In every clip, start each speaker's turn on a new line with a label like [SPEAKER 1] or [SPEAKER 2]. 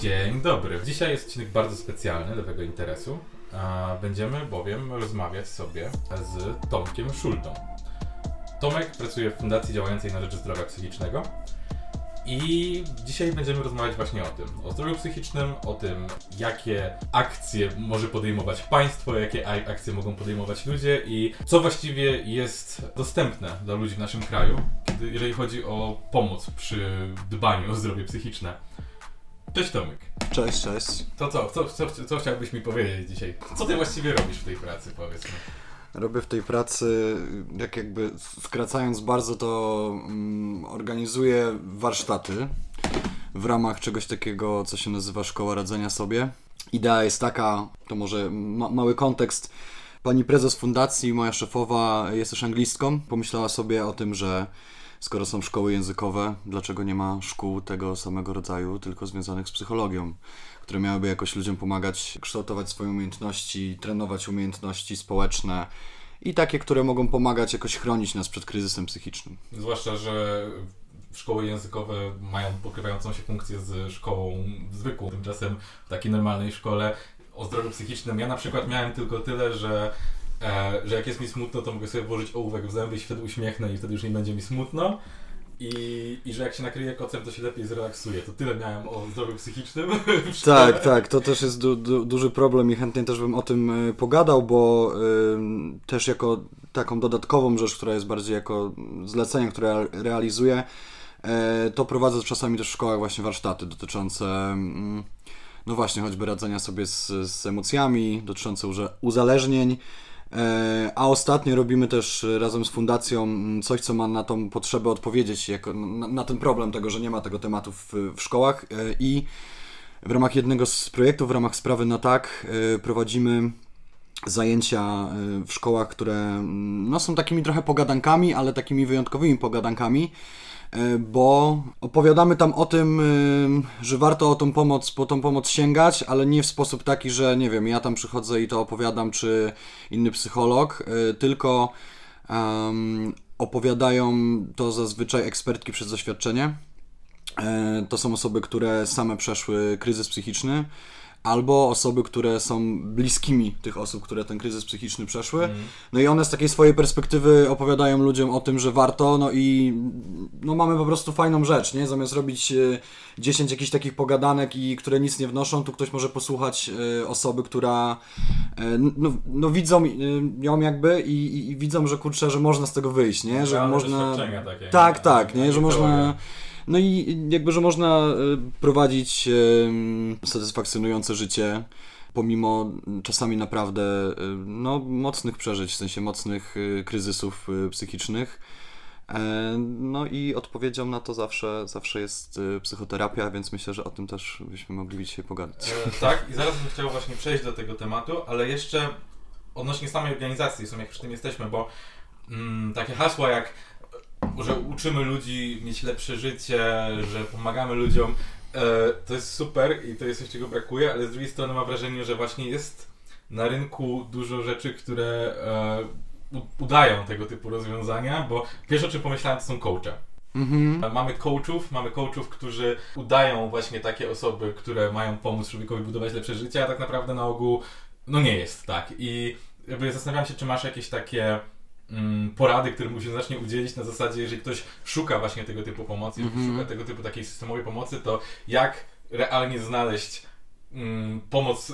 [SPEAKER 1] Dzień dobry. Dzisiaj jest odcinek bardzo specjalny Lewego Interesu. Będziemy bowiem rozmawiać sobie z Tomkiem Szuldą. Tomek pracuje w fundacji działającej na rzecz zdrowia psychicznego. I dzisiaj będziemy rozmawiać właśnie o tym, o zdrowiu psychicznym, o tym, jakie akcje może podejmować państwo, jakie akcje mogą podejmować ludzie i co właściwie jest dostępne dla ludzi w naszym kraju, jeżeli chodzi o pomoc przy dbaniu o zdrowie psychiczne. Cześć Tomek.
[SPEAKER 2] Cześć, cześć.
[SPEAKER 1] To co, co, co, co chciałbyś mi powiedzieć dzisiaj? Co ty właściwie robisz w tej pracy, powiedz mi?
[SPEAKER 2] Robię w tej pracy, jak jakby skracając bardzo, to um, organizuję warsztaty w ramach czegoś takiego, co się nazywa Szkoła Radzenia Sobie. Idea jest taka, to może ma mały kontekst. Pani prezes fundacji, moja szefowa, jest też anglistką. Pomyślała sobie o tym, że skoro są szkoły językowe, dlaczego nie ma szkół tego samego rodzaju, tylko związanych z psychologią, które miałyby jakoś ludziom pomagać kształtować swoje umiejętności, trenować umiejętności społeczne i takie, które mogą pomagać jakoś chronić nas przed kryzysem psychicznym.
[SPEAKER 1] Zwłaszcza, że szkoły językowe mają pokrywającą się funkcję z szkołą zwykłą. Tymczasem w takiej normalnej szkole o zdrowiu psychicznym ja na przykład miałem tylko tyle, że e, że jak jest mi smutno, to mogę sobie włożyć ołówek w zęby i się wtedy uśmiechnę i wtedy już nie będzie mi smutno. I, I że jak się nakryje kocem, to się lepiej zrelaksuje. To tyle miałem o zdrowiu psychicznym.
[SPEAKER 2] Tak, tak, to też jest du, du, duży problem i chętnie też bym o tym y, pogadał, bo y, też jako taką dodatkową rzecz, która jest bardziej jako zlecenie, które realizuję, y, to prowadzę czasami też w szkołach właśnie warsztaty dotyczące mm, no właśnie, choćby radzenia sobie z, z emocjami, dotyczące uzależnień, E, a ostatnio robimy też razem z fundacją coś, co ma na tą potrzebę odpowiedzieć, na, na ten problem tego, że nie ma tego tematu w, w szkołach. E, I w ramach jednego z projektów, w ramach sprawy na tak, e, prowadzimy zajęcia w szkołach, które no, są takimi trochę pogadankami, ale takimi wyjątkowymi pogadankami E, bo opowiadamy tam o tym, e, że warto o tą pomoc, po tą pomoc sięgać, ale nie w sposób taki, że nie wiem, ja tam przychodzę i to opowiadam, czy inny psycholog, e, tylko um, opowiadają to zazwyczaj ekspertki przez doświadczenie. To są osoby, które same przeszły kryzys psychiczny albo osoby, które są bliskimi tych osób, które ten kryzys psychiczny przeszły. Mm. No i one z takiej swojej perspektywy opowiadają ludziom o tym, że warto, no i no mamy po prostu fajną rzecz, nie? Zamiast robić 10 e, jakichś takich pogadanek i które nic nie wnoszą, tu ktoś może posłuchać e, osoby, która e, no, no widzą ją jakby i, i, i, widzą, że kurczę, że można z tego wyjść, nie? Że można...
[SPEAKER 1] Takie,
[SPEAKER 2] tak, tak, nie? Że można... No i jakby, że można e, prowadzić satysfakcjonujące życie pomimo czasami naprawdę e, no, mocnych przeżyć, w sensie mocnych e, kryzysów psychicznych. No i odpowiedzią na to zawsze, zawsze jest psychoterapia, więc myślę, że o tym też byśmy mogli dzisiaj pogadać.
[SPEAKER 1] E, tak, i zaraz bym chciał właśnie przejść do tego tematu, ale jeszcze odnośnie samej organizacji, w sumie jak przy tym jesteśmy, bo mm, takie hasła jak że uczymy ludzi mieć lepsze życie, że pomagamy ludziom. E, to jest super i to jest coś, czego brakuje, ale z drugiej strony mam wrażenie, że właśnie jest na rynku dużo rzeczy, które e, udają tego typu rozwiązania, bo pierwsze o czym pomyślałem to są coache. Mhm. Mamy coachów, mamy coachów, którzy udają właśnie takie osoby, które mają pomóc człowiekowi budować lepsze życie, a tak naprawdę na ogół no nie jest tak. I jakby zastanawiam się, czy masz jakieś takie Mm, porady, które mu się zacznie udzielić na zasadzie, jeżeli ktoś szuka właśnie tego typu pomocy, mm -hmm. szuka tego typu takiej systemowej pomocy, to jak realnie znaleźć mm, pomoc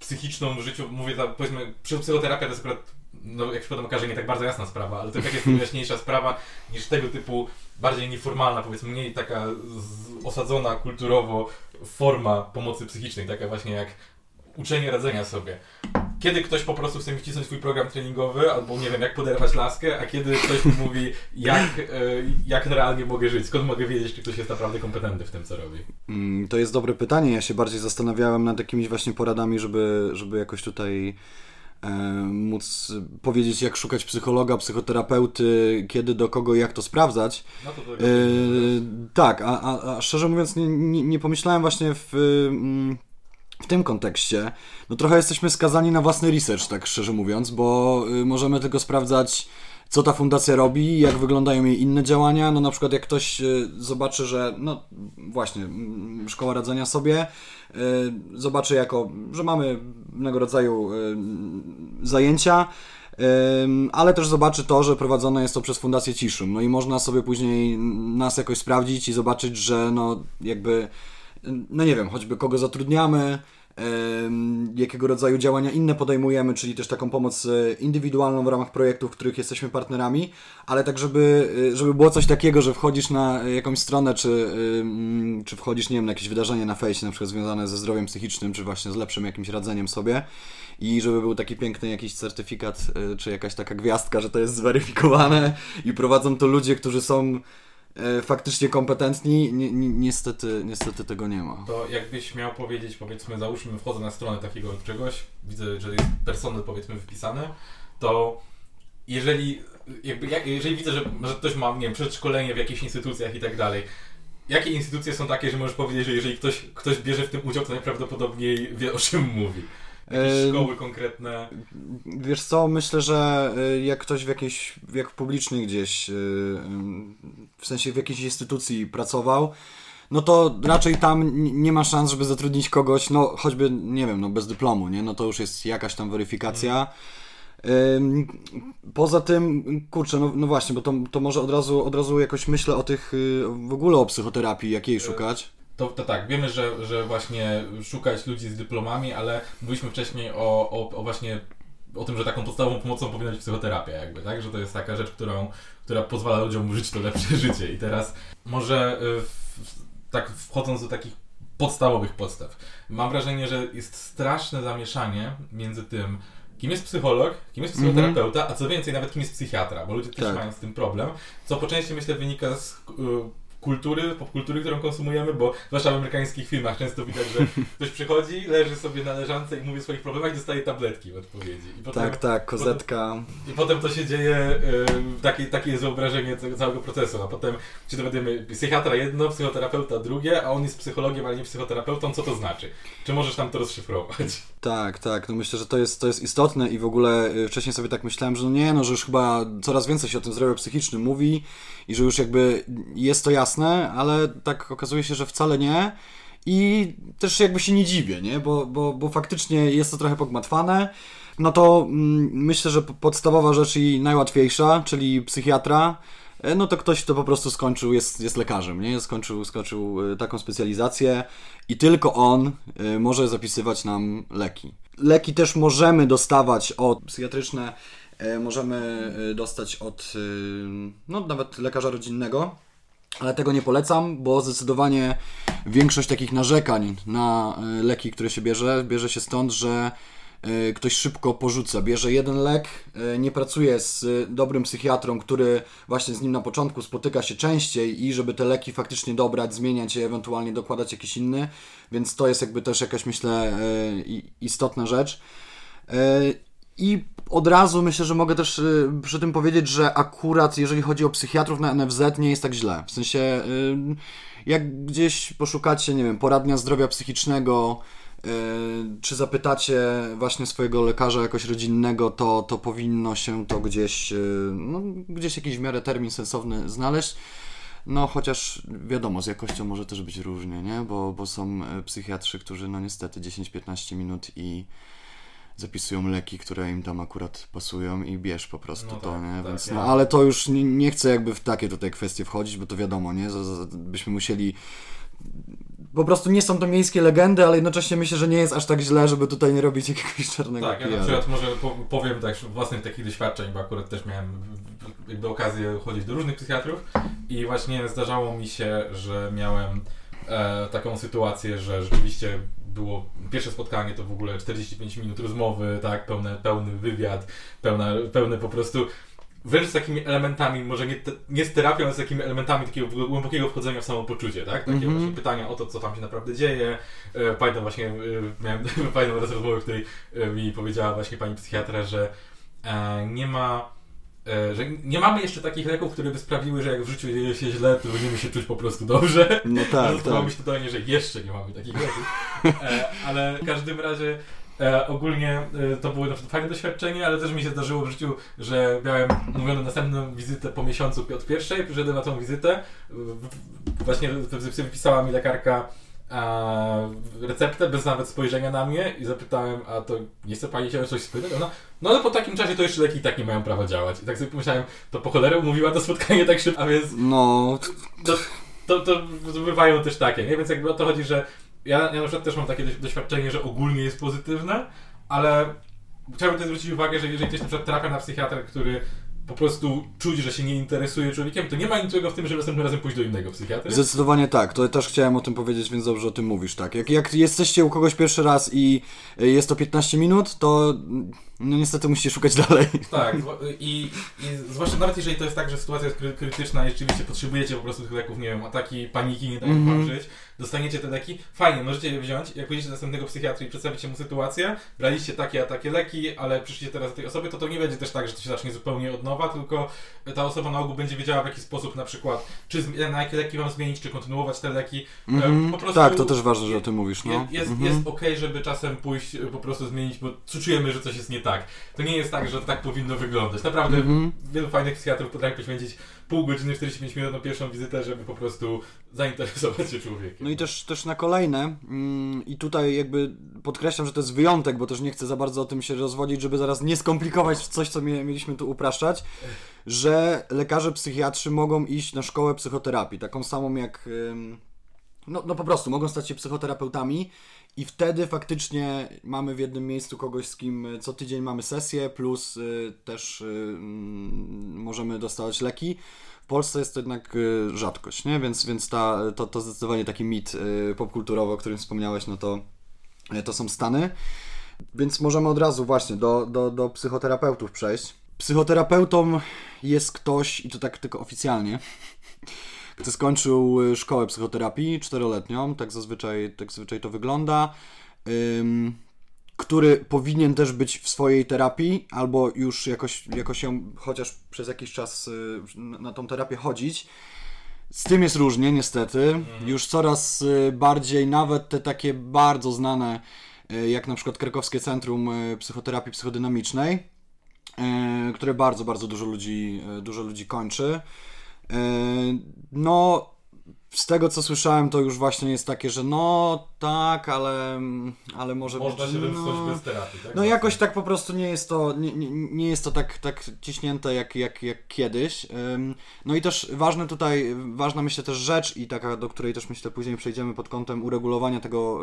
[SPEAKER 1] psychiczną w życiu, mówię tam, powiedzmy, psychoterapia to jest akurat, no jak przypadam okaże, nie tak bardzo jasna sprawa, ale to jest jakaś jaśniejsza sprawa niż tego typu bardziej nieformalna, powiedzmy, mniej taka osadzona kulturowo forma pomocy psychicznej, taka właśnie jak uczenie radzenia sobie. Kiedy ktoś po prostu chce mi wcisnąć swój program treningowy, albo nie wiem, jak poderwać laskę, a kiedy ktoś mi mówi, jak, e, jak realnie mogę żyć, skąd mogę wiedzieć, czy ktoś jest naprawdę kompetentny w tym, co robi?
[SPEAKER 2] Mm, to jest dobre pytanie. Ja się bardziej zastanawiałem nad jakimiś właśnie poradami, żeby, żeby jakoś tutaj e, móc powiedzieć, jak szukać psychologa, psychoterapeuty, kiedy, do kogo i jak to sprawdzać. No to to e, tak, a, a, a, szczerze mówiąc, nie, nie, nie pomyślałem właśnie w. Mm, w tym kontekście, no trochę jesteśmy skazani na własny research, tak szczerze mówiąc, bo y, możemy tylko sprawdzać co ta fundacja robi, jak wyglądają jej inne działania. No na przykład jak ktoś y, zobaczy, że no właśnie, mm, szkoła radzenia sobie, y, zobaczy jako, że mamy pewnego rodzaju zajęcia, ale też zobaczy to, że prowadzone jest to przez Fundację Ciszum. No i można sobie później nas jakoś sprawdzić i zobaczyć, że no jakby, no nie wiem, choćby kogo zatrudniamy, jakiego rodzaju działania inne podejmujemy, czyli też taką pomoc e, indywidualną w ramach projektów, w których jesteśmy partnerami, ale tak, żeby, e, żeby było coś takiego, że wchodzisz na jakąś stronę, czy, czy wchodzisz, nie wiem, na jakieś wydarzenie na fejsie, na przykład związane ze zdrowiem psychicznym, czy właśnie z lepszym jakimś radzeniem sobie i żeby był taki piękny jakiś certyfikat, e, czy jakaś taka gwiazdka, że to jest zweryfikowane i prowadzą to ludzie, którzy są E, faktycznie kompetentni, ni, ni, niestety, niestety tego nie ma.
[SPEAKER 1] To jakbyś miał powiedzieć, powiedzmy, załóżmy, wchodzę na stronę takiego czegoś, widzę, że jest personel, powiedzmy, wypisany, to jeżeli, jakby, jak, jeżeli widzę, że, że ktoś ma, nie wiem, przedszkolenie w jakichś instytucjach i tak dalej, jakie instytucje są takie, że możesz powiedzieć, że jeżeli ktoś, ktoś bierze w tym udział, to najprawdopodobniej wie, o czym mówi? Jakieś szkoły konkretne?
[SPEAKER 2] Wiesz co, myślę, że y, jak ktoś w jakiejś, jak publicznej gdzieś, y, w sensie w jakiejś instytucji pracował, no to raczej tam nie ma szans, żeby zatrudnić kogoś, no choćby, nie wiem, no bez dyplomu, nie? No to już jest jakaś tam weryfikacja. Poza tym, kurczę, no, no właśnie, bo to, to może od razu, od razu jakoś myślę o tych, y, w ogóle o psychoterapii, jakiej szukać.
[SPEAKER 1] To, to tak, wiemy, że, że właśnie szukać ludzi z dyplomami, ale mówiliśmy wcześniej o, o, o właśnie o tym, że taką podstawową pomocą powinna być psychoterapia, jakby, tak? Że to jest taka rzecz, którą, która pozwala ludziom żyć to lepsze życie. I teraz może y, w, tak wchodząc do takich podstawowych podstaw, mam wrażenie, że jest straszne zamieszanie między tym, kim jest psycholog, kim jest mhm. psychoterapeuta, a co więcej, nawet kim jest psychiatra, bo ludzie też tak. mają z tym problem, co po części myślę wynika z y, kultury, popkultury, którą konsumujemy, bo zwłaszcza w amerykańskich filmach często widać, że ktoś przychodzi, leży sobie na leżance i mówi o swoich problemach i dostaje tabletki w odpowiedzi.
[SPEAKER 2] Potem, tak, tak, kozetka.
[SPEAKER 1] Potem, I potem to się dzieje, y, takie, takie jest wyobrażenie całego procesu, a potem się dowiadujemy, psychiatra jedno, psychoterapeuta drugie, a on jest psychologiem, ale nie psychoterapeutą, co to znaczy? Czy możesz tam to rozszyfrować?
[SPEAKER 2] Tak, tak, no myślę, że to jest, to jest istotne i w ogóle y, wcześniej sobie tak myślałem, że no nie, no, że już chyba coraz więcej się o tym zdrowiu psychicznym mówi i że już jakby jest to jasne, ale tak okazuje się, że wcale nie. I też jakby się nie dziwię, nie? Bo, bo, bo faktycznie jest to trochę pogmatwane. No to mm, myślę, że podstawowa rzecz i najłatwiejsza, czyli psychiatra, e, no to ktoś, kto po prostu skończył, jest, jest lekarzem, nie? Skończył, skończył e, taką specjalizację i tylko on e, może zapisywać nam leki. Leki też możemy dostawać od psychiatryczne możemy dostać od no, nawet lekarza rodzinnego. Ale tego nie polecam, bo zdecydowanie większość takich narzekań na leki, które się bierze, bierze się stąd, że ktoś szybko porzuca. Bierze jeden lek, nie pracuje z dobrym psychiatrą, który właśnie z nim na początku spotyka się częściej i żeby te leki faktycznie dobrać, zmieniać je, ewentualnie dokładać jakiś inny. Więc to jest jakby też jakaś, myślę, istotna rzecz. I od razu myślę, że mogę też y, przy tym powiedzieć, że akurat jeżeli chodzi o psychiatrów na NFZ nie jest tak źle. W sensie y, jak gdzieś poszukacie, nie wiem, poradnia zdrowia psychicznego, y, czy zapytacie właśnie swojego lekarza jakoś rodzinnego, to, to powinno się to gdzieś, no, gdzieś jakiś w miarę termin sensowny znaleźć. No, chociaż wiadomo, z jakością może też być różnie, nie? Bo, bo są psychiatrzy, którzy no niestety 10-15 minut i zapisują leki, które im tam akurat pasują i bierz po prostu no to, tak, nie? Tak, Więc, ja. no, ale to już nie, nie, chcę jakby w takie tutaj kwestie wchodzić, bo to wiadomo, nie? Byśmy musieli po prostu nie są to miejskie legendy, ale jednocześnie myślę, że nie jest aż tak źle, żeby tutaj nie robić jakiegoś czarnego
[SPEAKER 1] Tak, ja na przykład może powiem tak własnych takich doświadczeń, bo akurat też miałem jakby okazję chodzić do różnych psychiatrów i właśnie zdarzało mi się, że miałem e, taką sytuację, że rzeczywiście było pierwsze spotkanie, to w ogóle 45 minut rozmowy, tak, pełne, pełny wywiad, pełne, pełne po prostu wręcz z takimi elementami, może nie, nie z terapią, ale z takimi elementami takiego głębokiego wchodzenia w samopoczucie, tak? Takie mm -hmm. właśnie pytania o to, co tam się naprawdę dzieje. E, pamiętam właśnie, e, miałem fajną rozmowę, w której e, mi powiedziała właśnie pani psychiatra, że nie ma E, że nie mamy jeszcze takich leków, które by sprawiły, że jak w życiu dzieje się źle, to będziemy się czuć po prostu dobrze.
[SPEAKER 2] No tak,
[SPEAKER 1] to tak. być totalnie, że jeszcze nie mamy takich leków. E, ale w każdym razie E, ogólnie e, to było na przykład fajne doświadczenie, ale też mi się zdarzyło w życiu, że miałem mówioną następną wizytę po miesiącu od pierwszej, przyszedłem na tą wizytę, w, w, właśnie wypisała mi lekarka receptę bez nawet spojrzenia na mnie i zapytałem, a to nie chce pani się o coś spytać? Ona, no ale po takim czasie to jeszcze leki i tak nie mają prawa działać. I tak sobie pomyślałem, to po cholerę umówiła to spotkanie tak szybko, a więc...
[SPEAKER 2] No...
[SPEAKER 1] To, to, to bywają też takie, nie? Więc jakby o to chodzi, że ja, ja na przykład też mam takie doświadczenie, że ogólnie jest pozytywne, ale chciałbym też zwrócić uwagę, że jeżeli ktoś na przykład trafia na psychiatrę, który po prostu czuć, że się nie interesuje człowiekiem, to nie ma niczego w tym, żeby następnym razem pójść do innego psychiatry.
[SPEAKER 2] Zdecydowanie tak, to też chciałem o tym powiedzieć, więc dobrze o tym mówisz, tak. Jak, jak jesteście u kogoś pierwszy raz i jest to 15 minut, to no niestety musicie szukać dalej.
[SPEAKER 1] Tak, i, i zwłaszcza nawet jeżeli to jest tak, że sytuacja jest krytyczna i rzeczywiście potrzebujecie po prostu tych leków, nie wiem, ataki, paniki, nie dają mm -hmm. wam żyć, dostaniecie te leki, fajnie, możecie je wziąć, jak pójdziecie do następnego psychiatry i przedstawicie mu sytuację, braliście takie a takie leki, ale przyszliście teraz do tej osoby, to to nie będzie też tak, że to się zacznie zupełnie od nowa, tylko ta osoba na ogół będzie wiedziała w jaki sposób na przykład, czy na jakie leki wam zmienić, czy kontynuować te leki.
[SPEAKER 2] Mm -hmm. prostu tak, to też ważne, że o tym mówisz. No.
[SPEAKER 1] Jest, mm -hmm. jest okej, okay, żeby czasem pójść, po prostu zmienić, bo czujemy, że coś jest nie tak. To nie jest tak, że tak powinno wyglądać. Naprawdę mm -hmm. wielu fajnych psychiatrów potrafi poświęcić pół godziny, 45 minut na pierwszą wizytę, żeby po prostu zainteresować się człowiekiem.
[SPEAKER 2] No i też, też na kolejne. Mm, I tutaj jakby podkreślam, że to jest wyjątek, bo też nie chcę za bardzo o tym się rozwodzić, żeby zaraz nie skomplikować coś, co mieliśmy tu upraszczać, że lekarze psychiatrzy mogą iść na szkołę psychoterapii, taką samą jak... No, no po prostu, mogą stać się psychoterapeutami i wtedy faktycznie mamy w jednym miejscu kogoś, z kim co tydzień mamy sesję, plus y, też y, mm, możemy dostawać leki. W Polsce jest to jednak rzadkość, nie? Więc, więc ta, to, to zdecydowanie taki mit popkulturowy, o którym wspomniałeś, no to, to są Stany. Więc możemy od razu właśnie do, do, do psychoterapeutów przejść. Psychoterapeutą jest ktoś, i to tak tylko oficjalnie, kto skończył y, szkołę psychoterapii czteroletnią, tak zazwyczaj, tak zazwyczaj to wygląda, który powinien też być w swojej terapii, albo już jakoś, jakoś ją chociaż przez jakiś czas y, na tą terapię chodzić. Z tym jest różnie, niestety. Mhm. Już coraz y, bardziej, nawet te takie bardzo znane, jak na przykład Krakowskie Centrum Psychoterapii Psychodynamicznej, które bardzo, bardzo dużo ludzi, dużo ludzi kończy. E, no, z tego co słyszałem, to już właśnie jest takie, że no tak, ale, ale może
[SPEAKER 1] Można być, się no, bez terapii, tak?
[SPEAKER 2] No jakoś tak po prostu nie jest to, nie, nie, jest to tak, tak ciśnięte jak, jak, jak kiedyś. No i też ważne tutaj, ważna myślę też rzecz i taka, do której też myślę później przejdziemy pod kątem uregulowania tego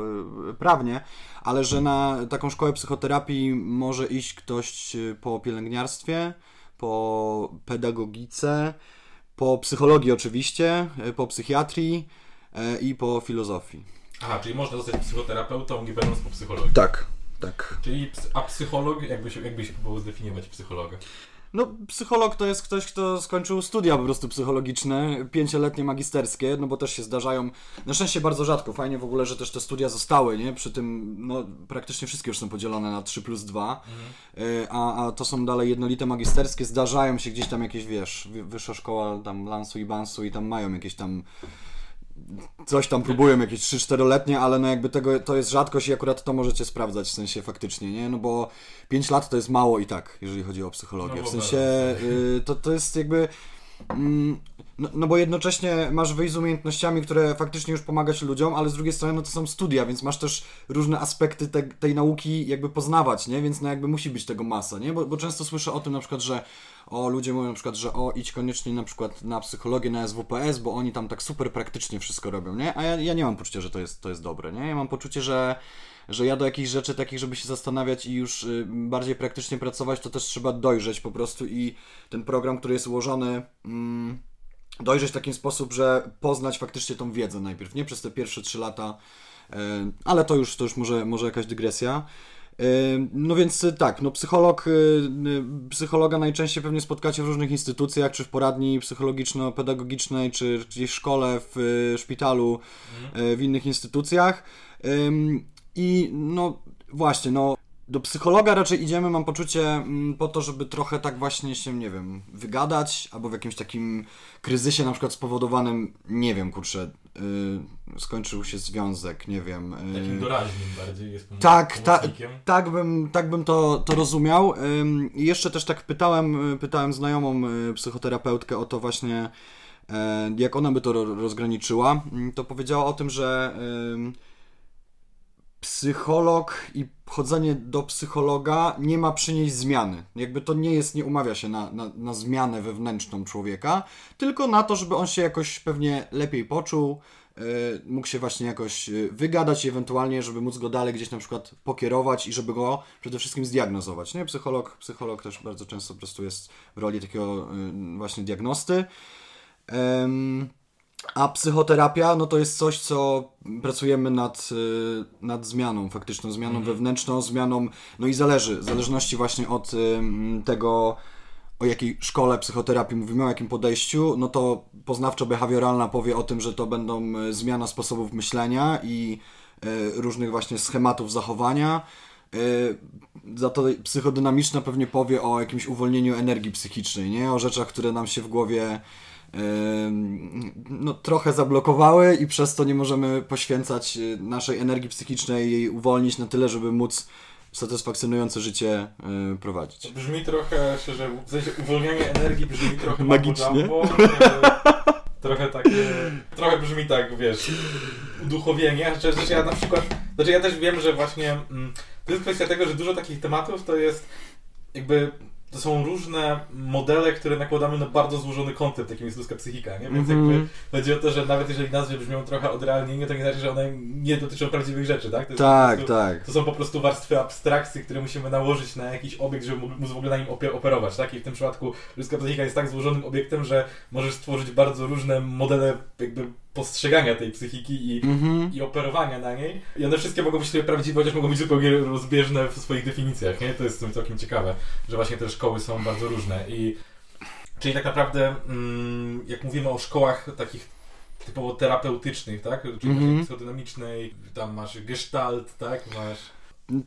[SPEAKER 2] e, prawnie, ale że na taką szkołę psychoterapii może iść ktoś po pielęgniarstwie, po pedagogice, po psychologii oczywiście, e, po psychiatrii e, i po filozofii.
[SPEAKER 1] Aha, czyli można zostać psychoterapeutą nie będąc po psychologii.
[SPEAKER 2] Tak, tak.
[SPEAKER 1] Czyli a psycholog, jakbyś, jakbyś próbował zdefiniować psychologa?
[SPEAKER 2] No, psycholog to jest ktoś, kto skończył studia po prostu psychologiczne, pięcioletnie magisterskie, no bo też się zdarzają, na szczęście bardzo rzadko, fajnie w ogóle, że też te studia zostały, nie? Przy tym, no, praktycznie wszystkie już są podzielone na 3 plus 2, mhm. a, a to są dalej jednolite magisterskie, zdarzają się gdzieś tam jakieś, wiesz, wyższa szkoła tam Lansu i Bansu i tam mają jakieś tam coś tam próbują, jakieś 3-4-letnie, ale no jakby tego, to jest rzadkość i akurat to możecie sprawdzać w sensie faktycznie, nie? No bo 5 lat to jest mało i tak, jeżeli chodzi o psychologię. No w sensie y, to, to jest jakby... Mm, no, no, bo jednocześnie masz wyjść z umiejętnościami, które faktycznie już pomagać ludziom, ale z drugiej strony no to są studia, więc masz też różne aspekty te, tej nauki jakby poznawać, nie? Więc no jakby musi być tego masa, nie? Bo, bo często słyszę o tym na przykład, że o, ludzie mówią na przykład, że o, idź koniecznie na przykład na psychologię, na SWPS, bo oni tam tak super praktycznie wszystko robią, nie? A ja, ja nie mam poczucia, że to jest, to jest dobre, nie? Ja mam poczucie, że że ja do jakichś rzeczy takich, żeby się zastanawiać i już y, bardziej praktycznie pracować, to też trzeba dojrzeć po prostu i ten program, który jest ułożony, mm, dojrzeć w taki sposób, że poznać faktycznie tą wiedzę najpierw, nie przez te pierwsze trzy lata, y, ale to już, to już może, może jakaś dygresja. No więc y, tak, no psycholog, psychologa najczęściej pewnie spotkacie w różnych instytucjach, czy w poradni psychologiczno-pedagogicznej, czy gdzieś w szkole, w szpitalu, mhm. w innych instytucjach. I no właśnie, no do psychologa raczej idziemy, mam poczucie, mm, po to, żeby trochę tak właśnie się, nie wiem, wygadać, albo w jakimś takim kryzysie na przykład spowodowanym, nie wiem, kurczę, y, skończył się związek, nie wiem. y,
[SPEAKER 1] Takim doraźnym bardziej jest
[SPEAKER 2] Tak, ta, tak bym, tak bym to, to rozumiał. I jeszcze też tak pytałem, y, pytałem znajomą y, psychoterapeutkę o to właśnie, e, jak ona by to ro- rozgraniczyła. Mm, To powiedziała o tym, że ym, psycholog i chodzenie do psychologa nie ma przynieść zmiany. Jakby to nie jest, nie umawia się na, na, na zmianę wewnętrzną człowieka, tylko na to, żeby on się jakoś pewnie lepiej poczuł, y, mógł się właśnie jakoś y, wygadać i ewentualnie, żeby móc go dalej gdzieś na przykład pokierować i żeby go przede wszystkim zdiagnozować. Nie? Psycholog, psycholog też bardzo często po prostu jest w roli takiego y, właśnie diagnosty. Em, a psychoterapia, no to jest coś, co pracujemy nad, y, nad zmianą, faktyczną zmianą wewnętrzną, zmianą, no i zależy, w zależności właśnie od ym, tego, o jakiej szkole psychoterapii mówimy, o jakim podejściu, no to poznawczo-behawioralna powie o tym, że to będą y, zmiana sposobów myślenia i y, różnych właśnie schematów zachowania. Y, Za to psychodynamiczna pewnie powie o jakimś uwolnieniu energii psychicznej, nie? O rzeczach, które nam się w głowie no, trochę zablokowały i przez to nie możemy poświęcać y, naszej energii psychicznej, jej uwolnić na tyle, żeby móc satysfakcjonujące życie y, prowadzić.
[SPEAKER 1] To brzmi trochę, szczerze, w sensie uwolnienie energii brzmi trochę
[SPEAKER 2] Magicznie.
[SPEAKER 1] jumbo, e, Trochę takie, trochę brzmi tak, wiesz, uduchowienie. Znaczy, ja na przykład, znaczy ja też wiem, że właśnie mm, to jest kwestia tego, że dużo takich tematów to jest jakby to są różne modele, które nakładamy na bardzo złożony koncept, jakim jest ludzka psychika, nie? Więc
[SPEAKER 2] Mhm.
[SPEAKER 1] jakby chodzi o to, że nawet jeżeli nazwy brzmią trochę odrealnienie, to nie znaczy, że one nie dotyczą prawdziwych rzeczy, tak?
[SPEAKER 2] Tak,
[SPEAKER 1] prostu-
[SPEAKER 2] tak.
[SPEAKER 1] to są po prostu warstwy abstrakcji, które musimy nałożyć na jakiś obiekt, żeby móc w ogóle na nim operować, tak? I w tym przypadku ludzka psychika jest tak złożonym obiektem, że możesz stworzyć bardzo różne modele jakby postrzegania tej psychiki i,
[SPEAKER 2] Mhm.
[SPEAKER 1] i operowania na niej. I one wszystkie mogą być sobie prawdziwe, chociaż mogą być zupełnie rozbieżne w swoich definicjach, nie? To jest całkiem ciekawe, że właśnie te szkoły są bardzo różne i czyli tak naprawdę mm, jak mówimy o szkołach takich typowo terapeutycznych, tak? Czyli
[SPEAKER 2] Mhm.
[SPEAKER 1] właśnie psychodynamicznej, tam masz gestalt, tak? Masz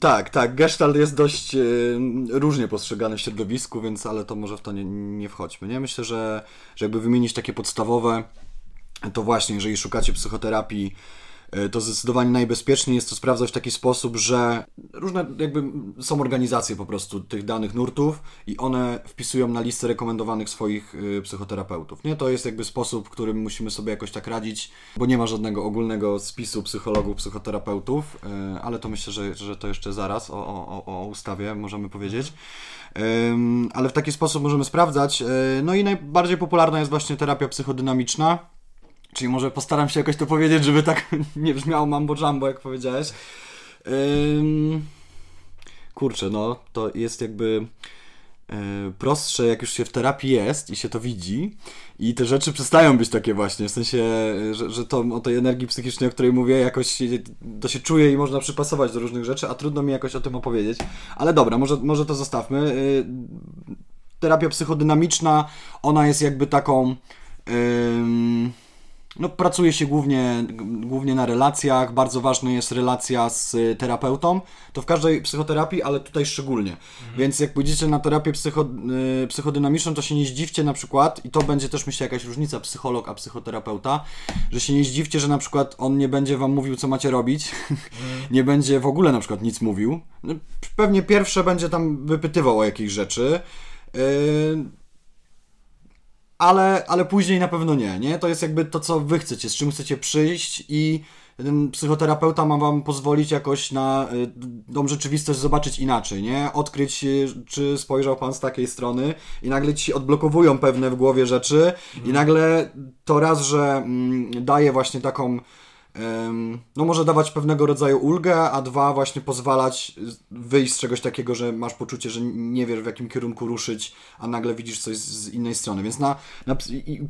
[SPEAKER 2] Tak, tak. Gestalt jest dość y, różnie postrzegany w środowisku, więc ale to może w to nie, nie wchodźmy. Nie? Myślę, że, że jakby wymienić takie podstawowe, to właśnie, jeżeli szukacie psychoterapii, y, to zdecydowanie najbezpieczniej jest to sprawdzać w taki sposób, że różne jakby są organizacje po prostu tych danych nurtów i one wpisują na listę rekomendowanych swoich y, psychoterapeutów. Nie, to jest jakby sposób, którym musimy sobie jakoś tak radzić, bo nie ma żadnego ogólnego spisu psychologów, psychoterapeutów, y, ale to myślę, że, że to jeszcze zaraz o, o, o- ustawie możemy powiedzieć. Ale w taki sposób możemy sprawdzać. No i najbardziej popularna jest właśnie terapia psychodynamiczna. Czyli może postaram się jakoś to powiedzieć, żeby tak nie brzmiało mambo jumbo, jak powiedziałeś. Ym... Kurczę, no to jest jakby e, prostsze, jak już się w terapii jest i się to widzi i te rzeczy przestają być takie właśnie, w sensie, e, że, że to o tej energii psychicznej, o której mówię, jakoś to się czuje i można przypasować do różnych rzeczy, a trudno mi jakoś o tym opowiedzieć. Ale dobra, może, może to zostawmy. Y, Terapia psychodynamiczna, ona jest jakby taką... ym, no, pracuje się głównie, głównie na relacjach. Bardzo ważna jest relacja z terapeutą. To w każdej psychoterapii, ale tutaj szczególnie. Więc jak pójdziecie na terapię psycho, y, psychodynamiczną, to się nie zdziwcie na przykład, i to będzie też myślę jakaś różnica psycholog a psychoterapeuta, że się nie zdziwcie, że na przykład on nie będzie wam mówił, co macie robić, nie będzie w ogóle na przykład nic mówił. No, pewnie pierwsze będzie tam wypytywał o jakieś rzeczy. Yy, ale, ale później na pewno nie, nie? To jest jakby to, co wy chcecie, z czym chcecie przyjść i ten psychoterapeuta ma wam pozwolić jakoś na y, tą rzeczywistość zobaczyć inaczej, nie? Odkryć, y, czy spojrzał pan z takiej strony i nagle ci odblokowują pewne w głowie rzeczy i nagle to raz, że mm, daje właśnie taką no może dawać pewnego rodzaju ulgę, a dwa właśnie pozwalać wyjść z czegoś takiego, że masz poczucie, że nie wiesz w jakim kierunku ruszyć, a nagle widzisz coś z- innej strony. Więc na, na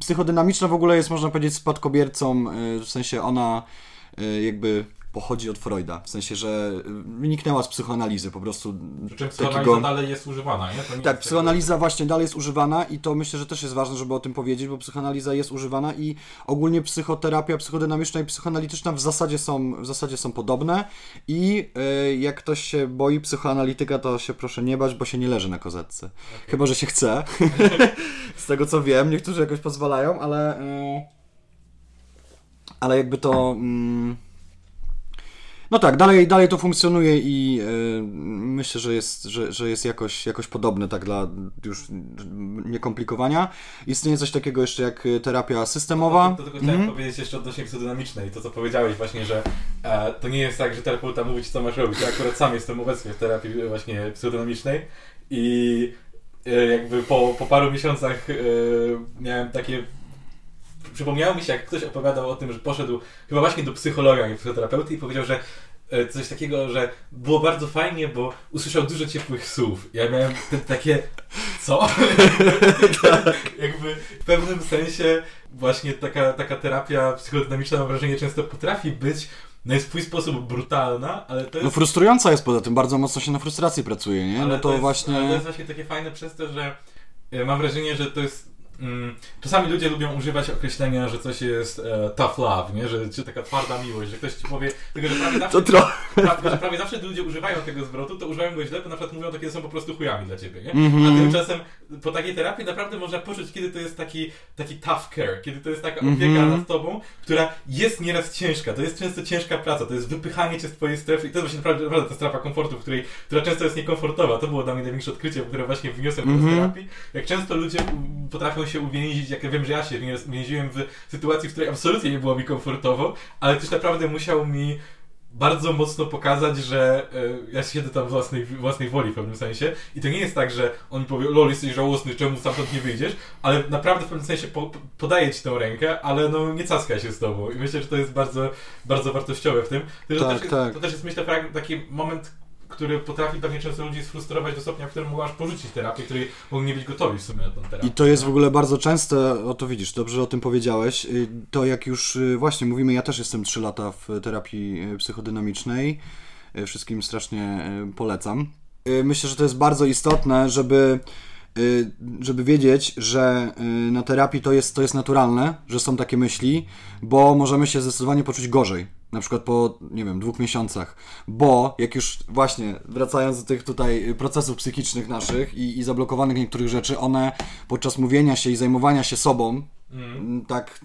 [SPEAKER 2] psychodynamiczna w ogóle jest można powiedzieć spadkobiercą, y, w sensie ona y, jakby pochodzi od Freuda, w sensie, że y, wyniknęła z psychoanalizy po prostu.
[SPEAKER 1] Przy czym psychoanaliza
[SPEAKER 2] takiego-
[SPEAKER 1] dalej jest używana, nie? To nie
[SPEAKER 2] tak,
[SPEAKER 1] jest
[SPEAKER 2] psychoanaliza właśnie dalej jest używana i to myślę, że też jest ważne, żeby o tym powiedzieć, bo psychoanaliza jest używana i ogólnie psychoterapia psychodynamiczna i psychoanalityczna w zasadzie są, w zasadzie są podobne i y, jak ktoś się boi psychoanalityka, to się proszę nie bać, bo się nie leży na kozetce. Chyba, że się chce. Z tego co wiem, niektórzy jakoś pozwalają, ale... y, ale jakby to... Mm, no tak, dalej, dalej to funkcjonuje i y, myślę, że jest, że, że jest jakoś, jakoś podobne, tak dla już niekomplikowania. Istnieje coś takiego jeszcze jak terapia systemowa.
[SPEAKER 1] To, to, to tylko chciałem mhm. powiedzieć jeszcze odnośnie psychodynamicznej, to co powiedziałeś właśnie, że e, to nie jest tak, że terapeuta mówi ci co masz robić. Ja akurat sam jestem obecnie w terapii właśnie psychodynamicznej i e, jakby po, po paru miesiącach e, miałem takie przypomniało mi się, jak ktoś opowiadał o tym, że poszedł chyba właśnie do psychologa i psychoterapeuty i powiedział, że e, coś takiego, że było bardzo fajnie, bo usłyszał dużo ciepłych słów. Ja miałem te, takie, co? tak. Jakby w pewnym sensie właśnie taka, taka terapia psychodynamiczna mam wrażenie często potrafi być na swój sposób brutalna, ale to jest...
[SPEAKER 2] No frustrująca jest poza tym, bardzo mocno się na frustracji pracuje, nie?
[SPEAKER 1] Ale
[SPEAKER 2] no to,
[SPEAKER 1] to jest,
[SPEAKER 2] właśnie...
[SPEAKER 1] Ale to jest właśnie takie fajne przez to, że e, mam wrażenie, że to jest Mm, czasami ludzie lubią używać określenia, że coś jest e, tough love, nie? Że, czy taka twarda miłość, że ktoś ci powie, tylko że prawie zawsze, to pra, że prawie zawsze ludzie używają tego zwrotu, to używają go źle, bo na przykład mówią takie, są po prostu chujami dla ciebie, nie? Mm -hmm. A mhm. tymczasem po takiej terapii naprawdę można poczuć, kiedy to jest taki, taki tough care, kiedy to jest taka opieka mm -hmm. nad tobą, która jest nieraz ciężka, to jest często ciężka praca, to jest wypychanie cię z twojej strefy i to jest właśnie naprawdę, naprawdę ta strefa komfortu, w której, która często jest niekomfortowa. To było dla mnie największe odkrycie, które właśnie wniosłem mm -hmm. z terapii. Jak często ludzie potrafią się uwięzić, jak wiem, że ja się więziłem w sytuacji, w której absolutnie nie było mi komfortowo, ale ktoś naprawdę musiał mi bardzo mocno pokazać, że y, ja siedzę tam własnej, własnej woli w pewnym sensie i to nie jest tak, że on mi powie, lol, jesteś żałosny, czemu stamtąd nie wyjdziesz, ale naprawdę w pewnym sensie po, podaje ci tę rękę, ale no nie caska się z tobą i myślę, że to jest bardzo, bardzo wartościowe w tym. To, tak, też, tak. to też jest myślę taki moment, który potrafi pewnie często ludzi sfrustrować do stopnia, w którym mogą aż porzucić terapię, której mogą nie być gotowi w sumie na tę terapię.
[SPEAKER 2] I to jest w ogóle bardzo częste, o to widzisz, dobrze o tym powiedziałeś, y, to jak już y, właśnie mówimy, ja też jestem 3 lata w terapii y, psychodynamicznej, wszystkim strasznie polecam. Myślę, że to jest bardzo istotne, żeby żeby wiedzieć, że na terapii to jest, to jest naturalne, że są takie myśli, bo możemy się zdecydowanie poczuć gorzej na przykład po, nie wiem, dwóch miesiącach, bo jak już właśnie wracając do tych tutaj procesów psychicznych naszych i, i zablokowanych niektórych rzeczy, one podczas mówienia się i zajmowania się sobą, mm. tak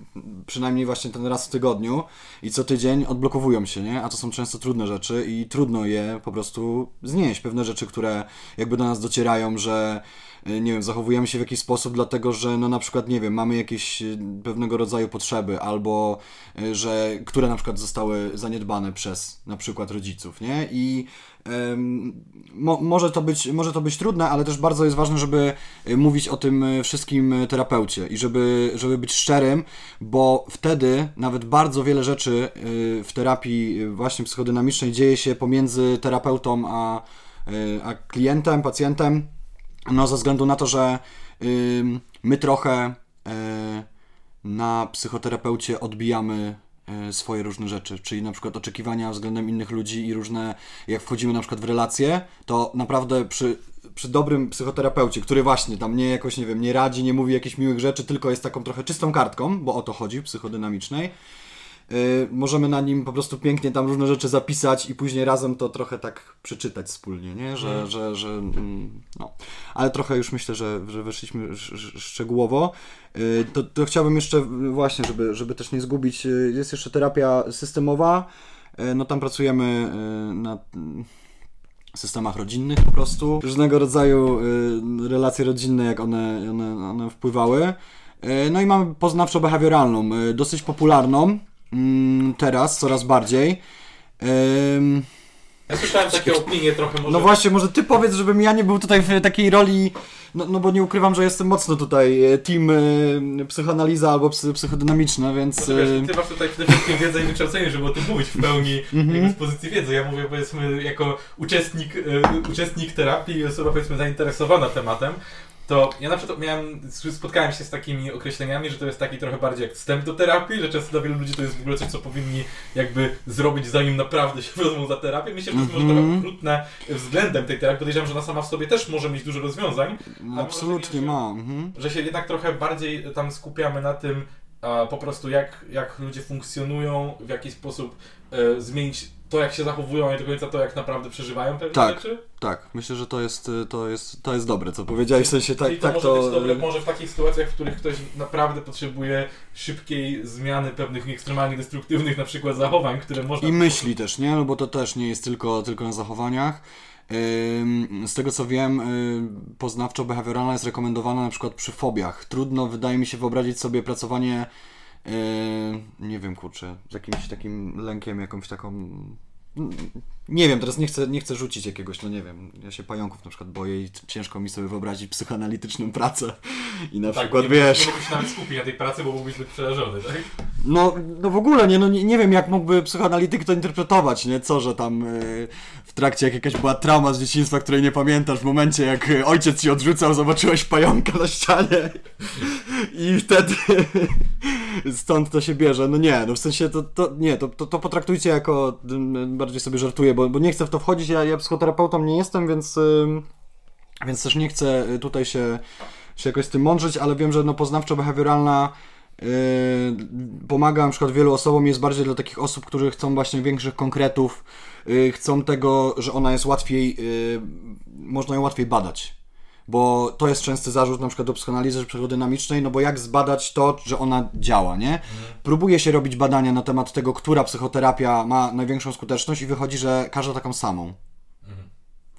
[SPEAKER 2] przynajmniej właśnie ten raz w tygodniu i co tydzień odblokowują się, nie? A to są często trudne rzeczy i trudno je po prostu znieść. Pewne rzeczy, które jakby do nas docierają, że Y, nie wiem, zachowujemy się w jakiś sposób, dlatego że no na przykład, nie wiem, mamy jakieś y, pewnego rodzaju potrzeby, albo y, że, które na przykład zostały zaniedbane przez na przykład rodziców, nie? I mo, może, to być, może to być trudne, ale też bardzo jest ważne, żeby mówić o tym wszystkim terapeucie i żeby, żeby być szczerym, bo wtedy nawet bardzo wiele rzeczy w terapii właśnie psychodynamicznej dzieje się pomiędzy terapeutą a, a klientem, pacjentem no, ze względu na to, że my trochę yy, na psychoterapeucie odbijamy yy, swoje różne rzeczy, czyli na przykład oczekiwania względem innych ludzi i różne, jak wchodzimy na przykład w relacje, to naprawdę przy, przy dobrym psychoterapeucie, który właśnie tam nie jakoś, nie wiem, nie radzi, nie mówi jakichś miłych rzeczy, tylko jest taką trochę czystą kartką, bo o to chodzi, psychodynamicznej, Y, możemy na nim po prostu pięknie tam różne rzeczy zapisać i później razem to trochę tak przeczytać wspólnie, nie? Że, mm. że, że mm, no. Ale trochę już myślę, że, że weszliśmy szczegółowo. Y, to, to chciałbym jeszcze właśnie, żeby, żeby też nie zgubić, y, jest jeszcze terapia systemowa, no tam pracujemy nad systemach rodzinnych po prostu. Różnego rodzaju relacje rodzinne, jak one, one, one wpływały. No i mamy poznawczo-behawioralną, dosyć popularną. Mm, teraz coraz bardziej.
[SPEAKER 1] Ja słyszałem takie opinie trochę może...
[SPEAKER 2] No właśnie, może ty powiedz, żebym ja nie był tutaj w takiej roli, no, no bo nie ukrywam, że jestem mocno tutaj e, team y, psychoanaliza albo psy, psychodynamiczna, więc...
[SPEAKER 1] No wiesz, ty masz tutaj przede wszystkim wiedzę i wykształcenie, żeby o tym mówić w pełni mm -hmm. z pozycji wiedzy. Ja mówię powiedzmy jako uczestnik, y, uczestnik terapii i osoba powiedzmy zainteresowana tematem, to ja na przykład miałem, spotkałem się z takimi określeniami, że to jest taki trochę bardziej jak wstęp do terapii, że często dla wielu ludzi to jest w ogóle coś, co powinni jakby zrobić, zanim naprawdę się wezmą za terapię. Myślę, że to jest może trochę mhm. okrutne względem tej terapii. Podejrzewam, że ona sama w sobie też może mieć dużo rozwiązań.
[SPEAKER 2] Absolutnie ma. Mhm.
[SPEAKER 1] Że się jednak trochę bardziej tam skupiamy na tym, po prostu jak, jak ludzie funkcjonują, w jaki sposób e, zmienić to, jak się zachowują, a nie do końca to, jak naprawdę przeżywają pewne
[SPEAKER 2] Tak.
[SPEAKER 1] rzeczy.
[SPEAKER 2] Tak, myślę, że to jest, y, to jest, to jest dobre, co powiedziałeś, w sensie tak,
[SPEAKER 1] Czyli to
[SPEAKER 2] tak
[SPEAKER 1] może
[SPEAKER 2] to...
[SPEAKER 1] być dobre może w takich sytuacjach, w których ktoś naprawdę potrzebuje szybkiej zmiany pewnych ekstremalnie destruktywnych na przykład zachowań, które można...
[SPEAKER 2] I myśli też, nie? No bo to też nie jest tylko, tylko na zachowaniach. Z tego co wiem, y, poznawczo-behawioralna jest rekomendowana na przykład przy fobiach. Trudno, wydaje mi się, wyobrazić sobie pracowanie, y, nie wiem, kurczę, z jakimś takim lękiem, jakąś taką... Nie wiem, teraz nie chcę, nie chcę rzucić jakiegoś, no nie wiem, ja się pająków na przykład boję i ciężko mi sobie wyobrazić psychoanalityczną pracę. I na
[SPEAKER 1] tak,
[SPEAKER 2] przykład,
[SPEAKER 1] nie,
[SPEAKER 2] wiesz...
[SPEAKER 1] Nie mógłbyś nawet skupić na tej pracy, bo byłbyś zbyt przerażony, tak?
[SPEAKER 2] No, no w ogóle nie, no nie, nie wiem jak mógłby psychoanalityk to interpretować, nie? Co, że tam y, w trakcie jak jakaś była trauma z dzieciństwa, której nie pamiętasz, w momencie jak y, ojciec ci odrzucał, zobaczyłeś pająka na ścianie i wtedy stąd to się bierze. No nie, no w sensie to, to nie, to, to, to potraktujcie jako, y, bardziej sobie żartuję, bo, bo nie chcę w to wchodzić, ja, ja psychoterapeutą nie jestem, więc, y, więc też nie chcę tutaj się, się jakoś z tym mądrzyć, ale wiem, że no poznawczo-behawioralna Yy, pomaga na przykład wielu osobom, jest bardziej dla takich osób, którzy chcą właśnie większych konkretów, yy, chcą tego, że ona jest łatwiej, yy, można ją łatwiej badać. Bo to jest częsty zarzut na przykład do psychoanalizy psychodynamicznej, no bo jak zbadać to, że ona działa, nie? Próbuje się robić badania na temat tego, która psychoterapia ma największą skuteczność i wychodzi, że każda taką samą.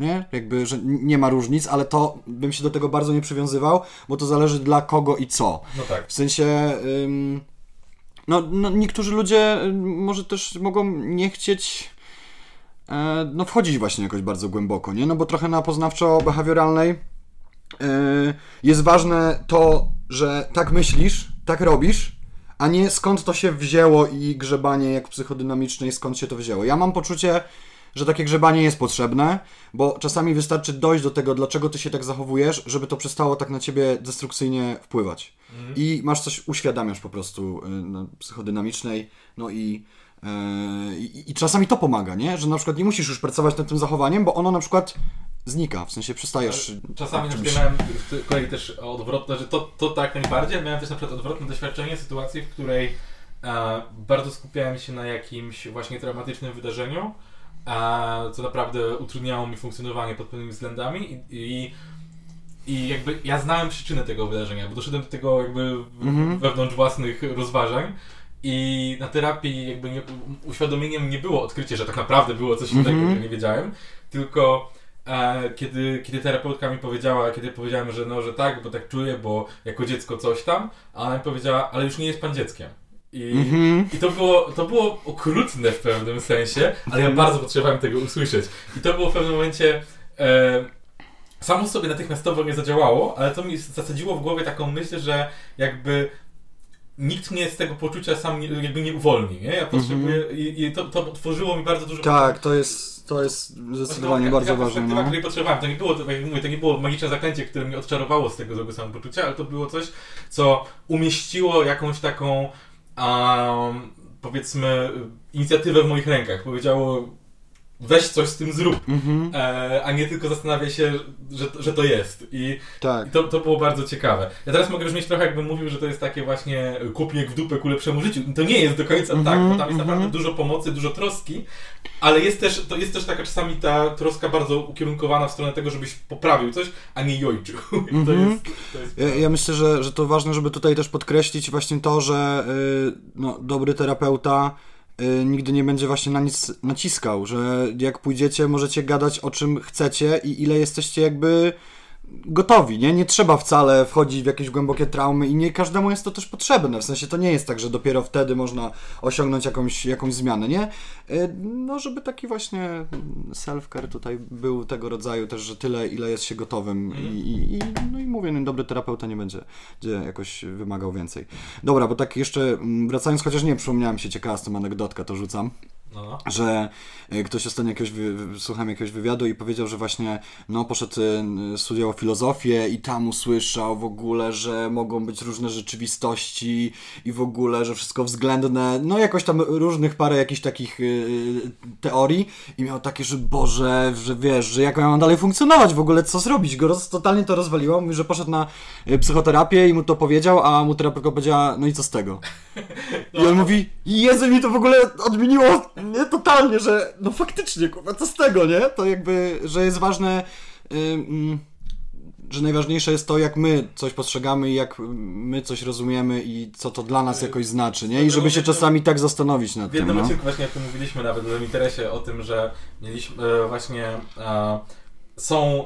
[SPEAKER 2] Nie? Jakby, że nie ma różnic, ale to bym się do tego bardzo nie przywiązywał, bo to zależy dla kogo i co.
[SPEAKER 1] No tak.
[SPEAKER 2] W sensie. Ym, no, no, niektórzy ludzie ym, może też mogą nie chcieć. E, no, wchodzić właśnie jakoś bardzo głęboko, nie? No bo trochę na poznawczo-behawioralnej jest ważne to, że tak myślisz, tak robisz, a nie skąd to się wzięło i grzebanie jak psychodynamicznej, skąd się to wzięło. Ja mam poczucie, że takie grzebanie jest potrzebne, bo czasami wystarczy dojść do tego, dlaczego ty się tak zachowujesz, żeby to przestało tak na ciebie destrukcyjnie wpływać. I masz coś, uświadamiasz po prostu y, na psychodynamicznej, no i, i, i czasami to pomaga, nie? Że na przykład nie musisz już pracować nad tym zachowaniem, bo ono na przykład znika, w sensie przestajesz...
[SPEAKER 1] Czasami na przykład miałem kolei też odwrotne, że to, to tak najbardziej, miałem też na przykład odwrotne doświadczenie sytuacji, w której e, bardzo skupiałem się na jakimś właśnie traumatycznym wydarzeniu, e, co naprawdę utrudniało mi funkcjonowanie pod pewnymi względami i, i i jakby ja znałem przyczynę tego wydarzenia, bo doszedłem do tego jakby w-
[SPEAKER 2] Mhm.
[SPEAKER 1] wewnątrz własnych rozważań i na terapii jakby nie, uświadomieniem nie było odkrycie, że tak naprawdę było coś innego,
[SPEAKER 2] Mhm.
[SPEAKER 1] czego nie wiedziałem, tylko e, kiedy, kiedy terapeutka mi powiedziała, kiedy powiedziałem, że no, że tak, bo tak czuję, bo jako dziecko coś tam, a ona mi powiedziała, ale już nie jest pan dzieckiem. I,
[SPEAKER 2] Mhm.
[SPEAKER 1] i to, było, to było okrutne w pewnym sensie, ale ja bardzo potrzebowałem tego usłyszeć. I to było w pewnym momencie. E, samo sobie natychmiastowo nie zadziałało, ale to mi zasadziło w głowie taką myśl, że jakby nikt mnie z tego poczucia sam nie, jakby nie uwolni, nie? Ja potrzebuję i, i to, to tworzyło mi bardzo dużo
[SPEAKER 2] Tak, to jest, to jest zdecydowanie bardzo ważne. No.
[SPEAKER 1] której potrzebowałem. To nie było, tak jak mówię, to nie było magiczne zaklęcie, które mnie odczarowało z tego złego samopoczucia, ale to było coś, co umieściło jakąś taką, um, powiedzmy, inicjatywę w moich rękach. Powiedziało, weź coś z tym zrób,
[SPEAKER 2] Mhm,
[SPEAKER 1] e, a nie tylko zastanawia się, że, że to jest. I,
[SPEAKER 2] tak.
[SPEAKER 1] i to, to było bardzo ciekawe. Ja teraz mogę brzmieć trochę, jakbym mówił, że to jest takie właśnie kupnik w dupę ku lepszemu życiu. To nie jest do końca
[SPEAKER 2] Mhm,
[SPEAKER 1] tak, bo tam jest
[SPEAKER 2] mhm.
[SPEAKER 1] naprawdę dużo pomocy, dużo troski, ale jest też, to jest też taka czasami ta troska bardzo ukierunkowana w stronę tego, żebyś poprawił coś, a nie jojczył. To
[SPEAKER 2] Mhm.
[SPEAKER 1] jest, to jest
[SPEAKER 2] Ja, ja myślę, że, że to ważne, żeby tutaj też podkreślić właśnie to, że y, no, dobry terapeuta nigdy nie będzie właśnie na nic naciskał, że jak pójdziecie, możecie gadać o czym chcecie i ile jesteście jakby gotowi, nie? Nie trzeba wcale wchodzić w jakieś głębokie traumy i nie każdemu jest to też potrzebne. W sensie to nie jest tak, że dopiero wtedy można osiągnąć jakąś, jakąś zmianę, nie? Y, No, żeby taki właśnie self-care tutaj był tego rodzaju też, że tyle, ile jest się gotowym i, i, i, no i mówię, no, dobry terapeuta nie będzie, będzie jakoś wymagał więcej. Dobra, bo tak jeszcze mm, wracając, chociaż nie przypomniałem się ciekawa z tą anegdotkę, to rzucam
[SPEAKER 1] no,
[SPEAKER 2] że e, ktoś ostatnio jakiegoś, słuchałem jakiegoś wywiadu i powiedział, że właśnie no, poszedł, e, studiował filozofię i tam usłyszał w ogóle, że mogą być różne rzeczywistości i w ogóle, że wszystko względne, no jakoś tam różnych parę jakichś takich e, teorii i miał takie, że Boże, że wiesz, że jak ja mam dalej funkcjonować w ogóle, co zrobić? Go roz, totalnie to rozwaliło, mówi, że poszedł na psychoterapię i mu to powiedział, a mu terapeutka powiedziała, no i co z tego? I on mówi, Jezu, mi to w ogóle odmieniło nie, totalnie, że no faktycznie, kurwa, co z tego, nie? To jakby, że jest ważne, że najważniejsze jest to, jak my coś postrzegamy i jak my coś rozumiemy i co to dla nas jakoś znaczy, nie? I żeby się czasami tak zastanowić nad
[SPEAKER 1] W jednym
[SPEAKER 2] tym, no.
[SPEAKER 1] odcinku właśnie jak tu mówiliśmy nawet w interesie o tym, że mieliśmy e, właśnie e, są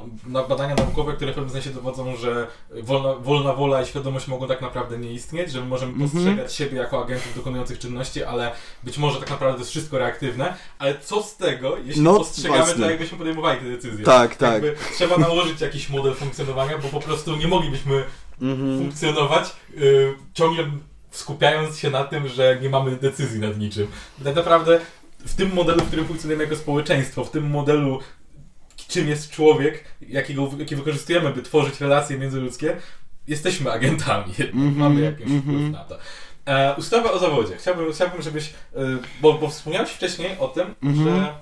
[SPEAKER 1] badania naukowe, które w pewnym sensie dowodzą, że wolna, wolna wola i świadomość mogą tak naprawdę nie istnieć, że my możemy
[SPEAKER 2] Mhm.
[SPEAKER 1] postrzegać siebie jako agentów dokonujących czynności, ale być może tak naprawdę to jest wszystko reaktywne, ale co z tego, jeśli
[SPEAKER 2] No,
[SPEAKER 1] postrzegamy
[SPEAKER 2] właśnie.
[SPEAKER 1] tak, jakbyśmy podejmowali te decyzje.
[SPEAKER 2] Tak, tak.
[SPEAKER 1] Jakby trzeba nałożyć jakiś model funkcjonowania, bo po prostu nie moglibyśmy
[SPEAKER 2] Mhm.
[SPEAKER 1] funkcjonować, y, ciągle skupiając się na tym, że nie mamy decyzji nad niczym. Tak naprawdę w tym modelu, w którym funkcjonujemy jako społeczeństwo, w tym modelu, czym jest człowiek, jakiego, jaki wykorzystujemy, by tworzyć relacje międzyludzkie, jesteśmy agentami,
[SPEAKER 2] Mhm,
[SPEAKER 1] mamy jakiś
[SPEAKER 2] mhm.
[SPEAKER 1] wpływ na to. E, ustawa o zawodzie. Chciałbym, chciałbym żebyś, y, bo, bo wspomniałeś wcześniej o tym,
[SPEAKER 2] Mhm.
[SPEAKER 1] że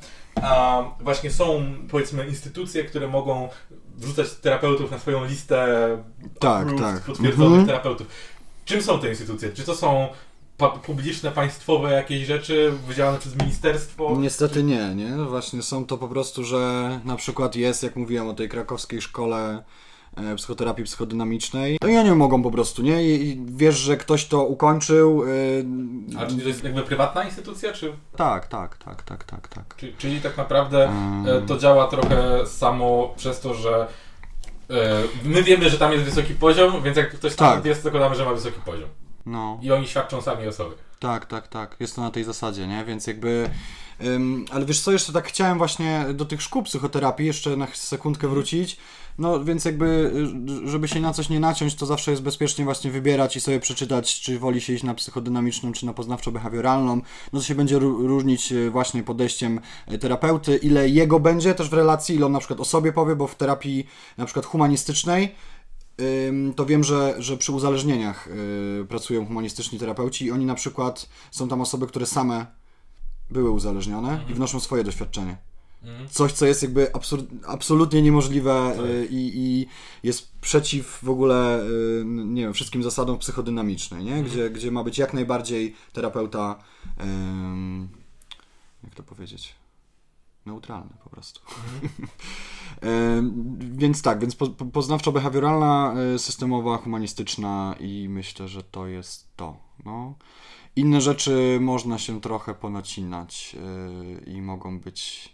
[SPEAKER 1] a, właśnie są, powiedzmy, instytucje, które mogą wrzucać terapeutów na swoją listę
[SPEAKER 2] Tak,
[SPEAKER 1] approved,
[SPEAKER 2] tak.
[SPEAKER 1] potwierdzonych
[SPEAKER 2] Mhm.
[SPEAKER 1] terapeutów. Czym są te instytucje? Czy to są pa- publiczne, państwowe jakieś rzeczy wydzielane przez ministerstwo?
[SPEAKER 2] Niestety nie, nie? Właśnie są to po prostu, że na przykład jest, jak mówiłem o tej krakowskiej szkole e, psychoterapii psychodynamicznej, to i oni mogą po prostu, nie? I, wiesz, że ktoś to ukończył. e,
[SPEAKER 1] A czy to jest jakby prywatna instytucja, czy,
[SPEAKER 2] Tak, tak, tak, tak, tak, tak.
[SPEAKER 1] czy, czyli tak naprawdę e, to działa trochę samo przez to, że e, my wiemy, że tam jest wysoki poziom, więc jak ktoś tam
[SPEAKER 2] Tak.
[SPEAKER 1] jest, to zakładamy, że ma wysoki poziom.
[SPEAKER 2] No.
[SPEAKER 1] I oni świadczą sami o sobie.
[SPEAKER 2] Tak, tak, tak. Jest to na tej zasadzie, nie? Więc jakby. Ym, ale wiesz co, jeszcze tak chciałem właśnie do tych szkół psychoterapii jeszcze na sekundkę wrócić. No więc jakby, y, żeby się na coś nie naciąć, to zawsze jest bezpiecznie właśnie wybierać i sobie przeczytać, czy woli się iść na psychodynamiczną, czy na poznawczo-behawioralną. No to się będzie ró- różnić y, właśnie podejściem y, terapeuty, ile jego będzie też w relacji, ile on na przykład o sobie powie, bo w terapii na przykład humanistycznej to wiem, że, że przy uzależnieniach y, pracują humanistyczni terapeuci i oni na przykład są tam osoby, które same były uzależnione i wnoszą swoje doświadczenie.
[SPEAKER 1] Mhm.
[SPEAKER 2] Coś, co jest jakby absolutnie niemożliwe
[SPEAKER 1] Tak.
[SPEAKER 2] y, i, i jest przeciw w ogóle, nie wiem, wszystkim zasadom psychodynamicznej, nie? Gdzie, gdzie ma być jak najbardziej terapeuta, ym, jak to powiedzieć, neutralny po prostu. Ym, więc tak, więc po, po, poznawczo-behawioralna, y, systemowa, humanistyczna i myślę, że to jest to. No. Inne rzeczy można się trochę ponacinać y, i mogą być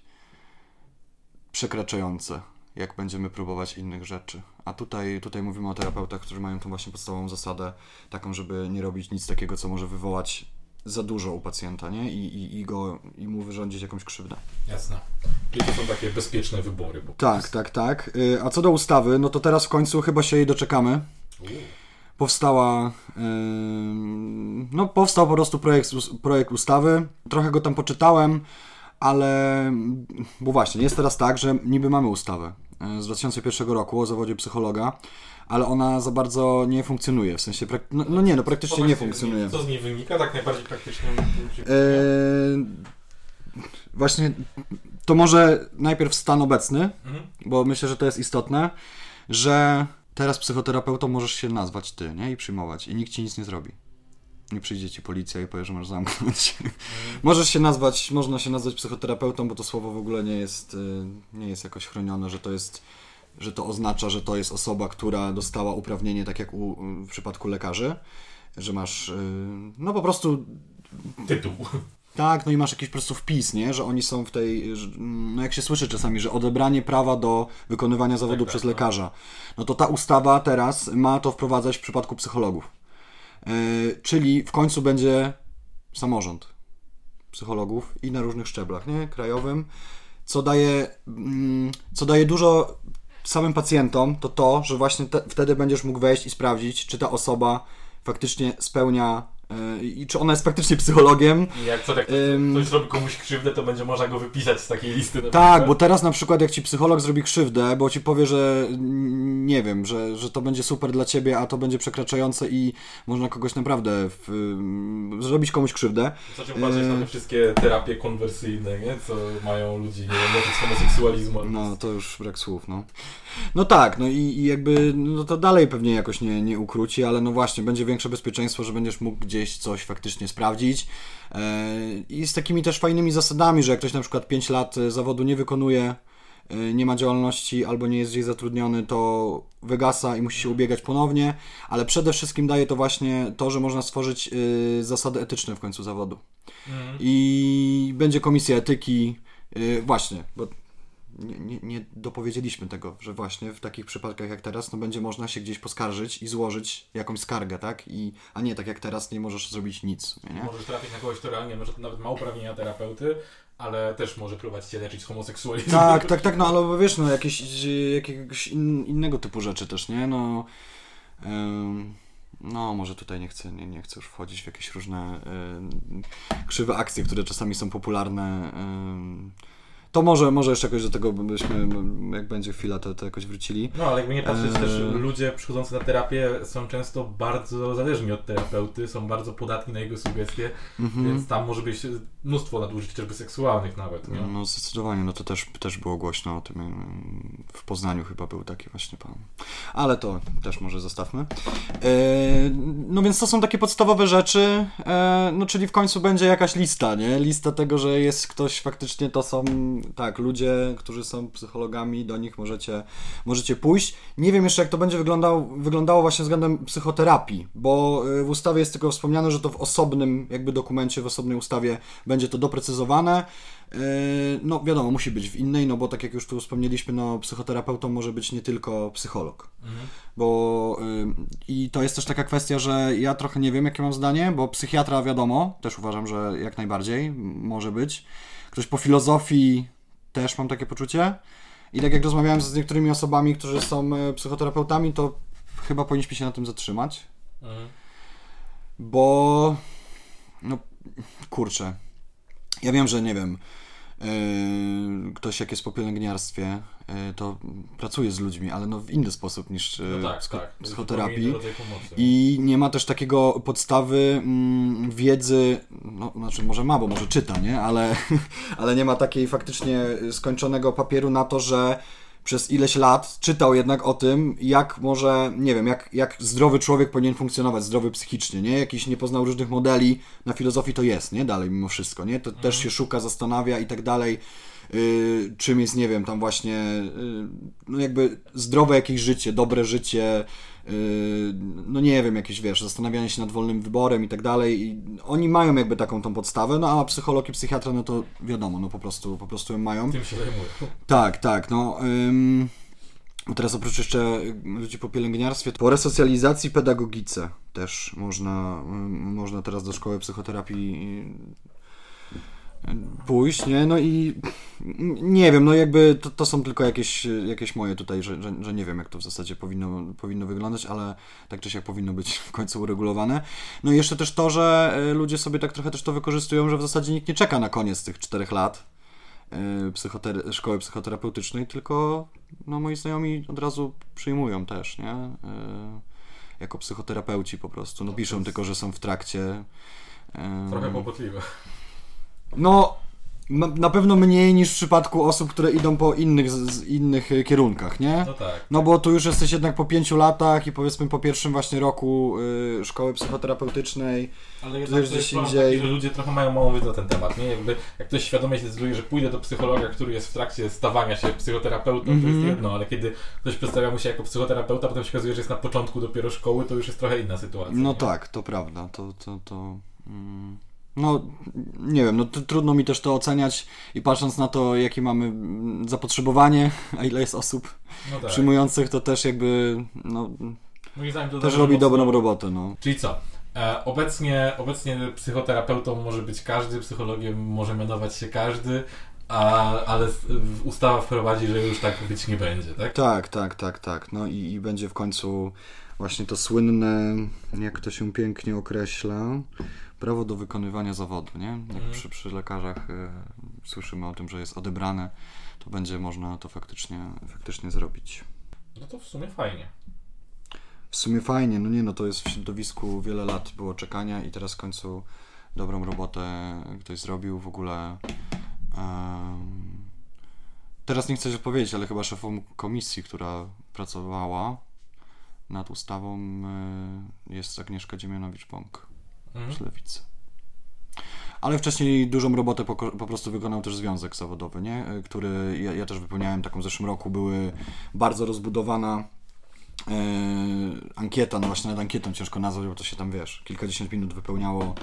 [SPEAKER 2] przekraczające, jak będziemy próbować innych rzeczy. A tutaj, tutaj mówimy o terapeutach, którzy mają tą właśnie podstawową zasadę, taką, żeby nie robić nic takiego, co może wywołać za dużo u pacjenta, nie? I, i, i, go, i mu wyrządzić jakąś krzywdę.
[SPEAKER 1] Jasne. Czyli to są takie bezpieczne wybory. Bo
[SPEAKER 2] Tak, tak, tak. Y, A co do ustawy, no to teraz w końcu chyba się jej doczekamy.
[SPEAKER 1] Uuu.
[SPEAKER 2] Powstała, ym, no powstał po prostu projekt, projekt ustawy. Trochę go tam poczytałem, ale, bo właśnie, jest teraz tak, że niby mamy ustawę y, z 2001 roku o zawodzie psychologa, ale ona za bardzo nie funkcjonuje, w sensie, prak- no, no nie, no praktycznie nie funkcjonuje.
[SPEAKER 1] Co z niej wynika, tak najbardziej praktycznie?
[SPEAKER 2] Eee, właśnie to może najpierw stan obecny,
[SPEAKER 1] Mhm.
[SPEAKER 2] bo myślę, że to jest istotne, że teraz psychoterapeutą możesz się nazwać ty, nie? I przyjmować. I nikt ci nic nie zrobi. Nie przyjdzie ci policja i powie, że masz zamknąć. możesz się nazwać, można się nazwać psychoterapeutą, bo to słowo w ogóle nie jest, y, nie jest jakoś chronione, że to jest że to oznacza, że to jest osoba, która dostała uprawnienie, tak jak u, w przypadku lekarzy, że masz, y, no po prostu
[SPEAKER 1] Tytuł.
[SPEAKER 2] tak, no i masz jakiś po prostu wpis, nie? Że oni są w tej, że, no jak się słyszy czasami, że odebranie prawa do wykonywania zawodu
[SPEAKER 1] tak,
[SPEAKER 2] przez
[SPEAKER 1] no.
[SPEAKER 2] lekarza. No to ta ustawa teraz ma to wprowadzać w przypadku psychologów. Yy, czyli w końcu będzie samorząd psychologów i na różnych szczeblach, nie? Krajowym, co daje, mm, co daje dużo samym pacjentom, to to, że właśnie te, wtedy będziesz mógł wejść i sprawdzić, czy ta osoba faktycznie spełnia i czy ona jest faktycznie psychologiem,
[SPEAKER 1] I jak co, jak
[SPEAKER 2] Ym.
[SPEAKER 1] ktoś zrobi komuś krzywdę, to będzie można go wypisać z takiej listy.
[SPEAKER 2] Tak, bo teraz na przykład jak ci psycholog zrobi krzywdę, bo ci powie, że mm, nie wiem, że, że to będzie super dla ciebie, a to będzie przekraczające i można kogoś naprawdę w, ym, zrobić komuś krzywdę.
[SPEAKER 1] Co cię patrzeć na te wszystkie terapie konwersyjne, nie? Co mają ludzi, nie wiem, leczyć homoseksualizmu. albo
[SPEAKER 2] No to już brak słów, no. No tak, no i, i jakby no to dalej pewnie jakoś nie, nie ukróci, ale no właśnie, będzie większe bezpieczeństwo, że będziesz mógł gdzieś coś faktycznie sprawdzić. E, I z takimi też fajnymi zasadami, że jak ktoś na przykład 5 lat e, zawodu nie wykonuje, e, nie ma działalności albo nie jest gdzieś zatrudniony, to wygasa i musi się ubiegać ponownie, ale przede wszystkim daje to właśnie to, że można stworzyć zasady etyczne w końcu zawodu. Mhm. I będzie komisja etyki, właśnie, bo nie, nie, nie, dopowiedzieliśmy tego, że właśnie w takich przypadkach jak teraz, no będzie można się gdzieś poskarżyć i złożyć jakąś skargę, tak? I, a nie tak jak teraz nie możesz zrobić nic. Nie?
[SPEAKER 1] Możesz trafić na kogoś, kto realnie może nawet ma uprawnienia terapeuty, ale też może próbować cię leczyć z homoseksualizmu.
[SPEAKER 2] Tak, tak, tak, no ale wiesz, no jakieś, jakiegoś in, innego typu rzeczy też, nie? No, ym, no może tutaj nie chcę, nie, nie chcę już wchodzić w jakieś różne krzywe akcje, które czasami są popularne. To może, może jeszcze jakoś do tego byśmy, jak będzie chwila, to, to jakoś wrócili.
[SPEAKER 1] No, ale jakby nie patrzeć, e... też ludzie przychodzący na terapię są często bardzo zależni od terapeuty, są bardzo podatni na jego sugestie, mm -hmm. więc tam może być mnóstwo nadużyć chociażby seksualnych nawet. Nie?
[SPEAKER 2] No zdecydowanie, no to też, też było głośno o tym. W Poznaniu chyba był taki właśnie pan. Ale to też może zostawmy. E... No więc to są takie podstawowe rzeczy, e... no czyli w końcu będzie jakaś lista, nie? Lista tego, że jest ktoś faktycznie, to są tak, ludzie, którzy są psychologami, do nich możecie, możecie pójść. Nie wiem jeszcze, jak to będzie wyglądało, wyglądało właśnie względem psychoterapii, bo y, w ustawie jest tylko wspomniane, że to w osobnym jakby dokumencie, w osobnej ustawie będzie to doprecyzowane. Y, no wiadomo, musi być w innej, no bo tak jak już tu wspomnieliśmy, no psychoterapeutą może być nie tylko psycholog. Mhm. Bo y, i to jest też taka kwestia, że ja trochę nie wiem, jakie mam zdanie, bo psychiatra wiadomo, też uważam, że jak najbardziej może być. Ktoś po filozofii też mam takie poczucie. I tak jak rozmawiałem z niektórymi osobami, którzy są e, psychoterapeutami, to chyba powinniśmy się na tym zatrzymać. Mhm. Bo no kurczę. Ja wiem, że nie wiem. Yy, ktoś jak jest po pielęgniarstwie, yy, to pracuje z ludźmi, ale no w inny sposób niż yy, no tak, psycho tak. psychoterapii. I nie ma też takiego podstawy mm, wiedzy, no znaczy może ma, bo może czyta, nie? Ale, ale nie ma takiej faktycznie skończonego papieru na to, że przez ileś lat czytał jednak o tym, jak może, nie wiem, jak, jak zdrowy człowiek powinien funkcjonować, zdrowy psychicznie, nie? Jakiś nie poznał różnych modeli, na filozofii to jest, nie? Dalej mimo wszystko, nie? To mhm. też się szuka, zastanawia i tak dalej. Yy, czym jest, nie wiem, tam właśnie, yy, no jakby zdrowe jakieś życie, dobre życie, Yy, no nie wiem, jakieś wiesz, zastanawianie się nad wolnym wyborem i tak dalej. I oni mają jakby taką tą podstawę, no a psycholog i psychiatra, no to wiadomo, no po prostu, po prostu ją mają.
[SPEAKER 1] Tym się zajmują.
[SPEAKER 2] Tak, tak, no. Ym, teraz oprócz jeszcze ludzi po pielęgniarstwie, po resocjalizacji pedagogice też można, można teraz do szkoły psychoterapii pójść, nie? No i nie wiem, no jakby to, to są tylko jakieś, jakieś moje tutaj, że, że, że, nie wiem, jak to w zasadzie powinno, powinno wyglądać, ale tak czy siak powinno być w końcu uregulowane. No i jeszcze też to, że e, ludzie sobie tak trochę też to wykorzystują, że w zasadzie nikt nie czeka na koniec tych czterech lat e, psychoter szkoły psychoterapeutycznej, tylko no moi znajomi od razu przyjmują też, nie? E, jako psychoterapeuci po prostu. No piszą tylko, że są w trakcie.
[SPEAKER 1] Trochę kłopotliwe.
[SPEAKER 2] No, na pewno mniej niż w przypadku osób, które idą po innych, z, innych e, kierunkach, nie?
[SPEAKER 1] No tak.
[SPEAKER 2] No bo tu już jesteś jednak po pięciu latach i powiedzmy po pierwszym właśnie roku y, szkoły psychoterapeutycznej.
[SPEAKER 1] Ale jednak to gdzieś indziej. Taki, że ludzie trochę mają małą wiedzę na ten temat, nie? Jakby, jak ktoś świadomie się decyduje, że pójdzie do psychologa, który jest w trakcie stawania się psychoterapeutą, mm -hmm. to jest mhm. jedno, ale kiedy ktoś przedstawia mu się jako psychoterapeuta, potem się okazuje, że jest na początku dopiero szkoły, to już jest trochę inna sytuacja.
[SPEAKER 2] No nie? tak, to prawda, to... to, to mm. No, nie wiem, no trudno mi też to oceniać i patrząc na to, jakie mamy zapotrzebowanie, a ile jest osób no tak. przyjmujących, to też jakby, no, to też robi mocno... dobrą robotę, no.
[SPEAKER 1] Czyli co? E, obecnie, obecnie psychoterapeutą może być każdy, psychologiem może mianować się każdy, a, ale ustawa wprowadzi, że już tak być nie będzie, tak?
[SPEAKER 2] Tak, tak, tak, tak. No i, i będzie w końcu właśnie to słynne, jak to się pięknie określa, prawo do wykonywania zawodu, nie? Jak mm. przy, przy lekarzach y, słyszymy o tym, że jest odebrane, to będzie można to faktycznie, faktycznie zrobić.
[SPEAKER 1] No to w sumie fajnie.
[SPEAKER 2] W sumie fajnie, no nie, no to jest w środowisku wiele lat było czekania i teraz w końcu dobrą robotę ktoś zrobił w ogóle. Um, teraz nie chcę się powiedzieć, ale chyba szefą komisji, która pracowała nad ustawą y, jest Agnieszka Dziemianowicz-Bąk
[SPEAKER 1] Mhm.
[SPEAKER 2] z Lewicy. Ale wcześniej dużą robotę po, po prostu wykonał też związek zawodowy, nie? Y, który ja, ja też wypełniałem taką w zeszłym roku. Były bardzo rozbudowana e, ankieta, no właśnie nad ankietą ciężko nazwać, bo to się tam wiesz, kilkadziesiąt minut wypełniało,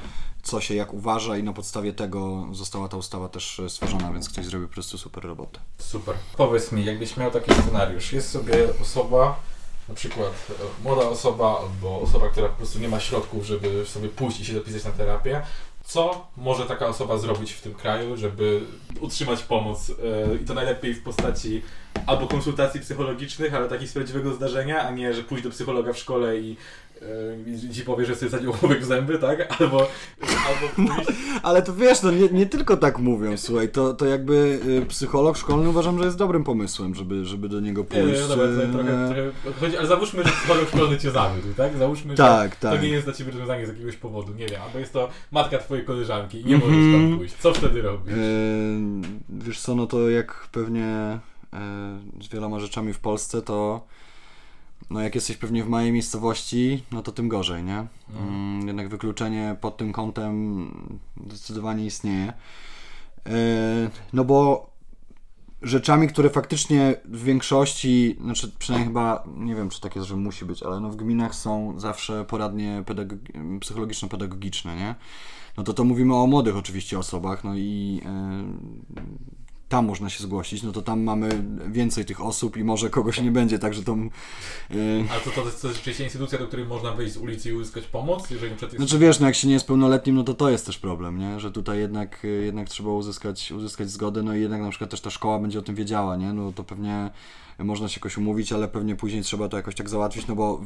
[SPEAKER 2] co się jak uważa, i na podstawie tego została ta ustawa też e, stworzona, więc ktoś zrobił po prostu super robotę.
[SPEAKER 1] Super. Powiedz mi, jakbyś miał taki scenariusz, jest sobie osoba, na przykład e, młoda osoba albo osoba, która po prostu nie ma środków, żeby sobie pójść i się zapisać na terapię, co może taka osoba zrobić w tym kraju, żeby utrzymać pomoc e, i to najlepiej w postaci albo konsultacji psychologicznych, ale takich z prawdziwego zdarzenia, a nie, że pójść do psychologa w szkole i i ci powie, że wsadził ołówek w zęby, tak? Albo, albo pójść...
[SPEAKER 2] Ale to wiesz, no nie, nie tylko tak mówią, słuchaj, to, to jakby y, psycholog szkolny uważam, że jest dobrym pomysłem, żeby, żeby do niego
[SPEAKER 1] Nie,
[SPEAKER 2] pójść.
[SPEAKER 1] nie, dobra, to
[SPEAKER 2] y,
[SPEAKER 1] trochę, trochę ale załóżmy, że psycholog szkolny cię zawiódł, tak? Załóżmy,
[SPEAKER 2] Tak,
[SPEAKER 1] że
[SPEAKER 2] tak.
[SPEAKER 1] to nie jest dla ciebie rozwiązanie z jakiegoś powodu, nie wiem, albo jest to matka twojej koleżanki i nie
[SPEAKER 2] Mhm.
[SPEAKER 1] możesz tam pójść. Co wtedy robisz?
[SPEAKER 2] y, wiesz co, no to jak pewnie y, z wieloma rzeczami w Polsce, to no jak jesteś pewnie w małej miejscowości, no to tym gorzej, nie? Mm, jednak wykluczenie pod tym kątem zdecydowanie istnieje. Y, no bo rzeczami, które faktycznie w większości, znaczy przynajmniej chyba, nie wiem czy tak jest, że musi być, ale no w gminach są zawsze poradnie pedagog- psychologiczno-pedagogiczne, nie? No to to mówimy o młodych oczywiście osobach, no i e, tam można się zgłosić, no to tam mamy więcej tych osób i może kogoś nie będzie, także to... E,
[SPEAKER 1] A to, to, jest, to jest rzeczywiście instytucja, do której można wyjść z ulicy i uzyskać pomoc, jeżeli przed.
[SPEAKER 2] Znaczy wiesz, no jak się nie jest pełnoletnim, no to to jest też problem, nie? Że tutaj jednak, y, jednak trzeba uzyskać, uzyskać zgodę, no i jednak na przykład też ta szkoła będzie o tym wiedziała, nie? No to pewnie można się jakoś umówić, ale pewnie później trzeba to jakoś tak załatwić, no bo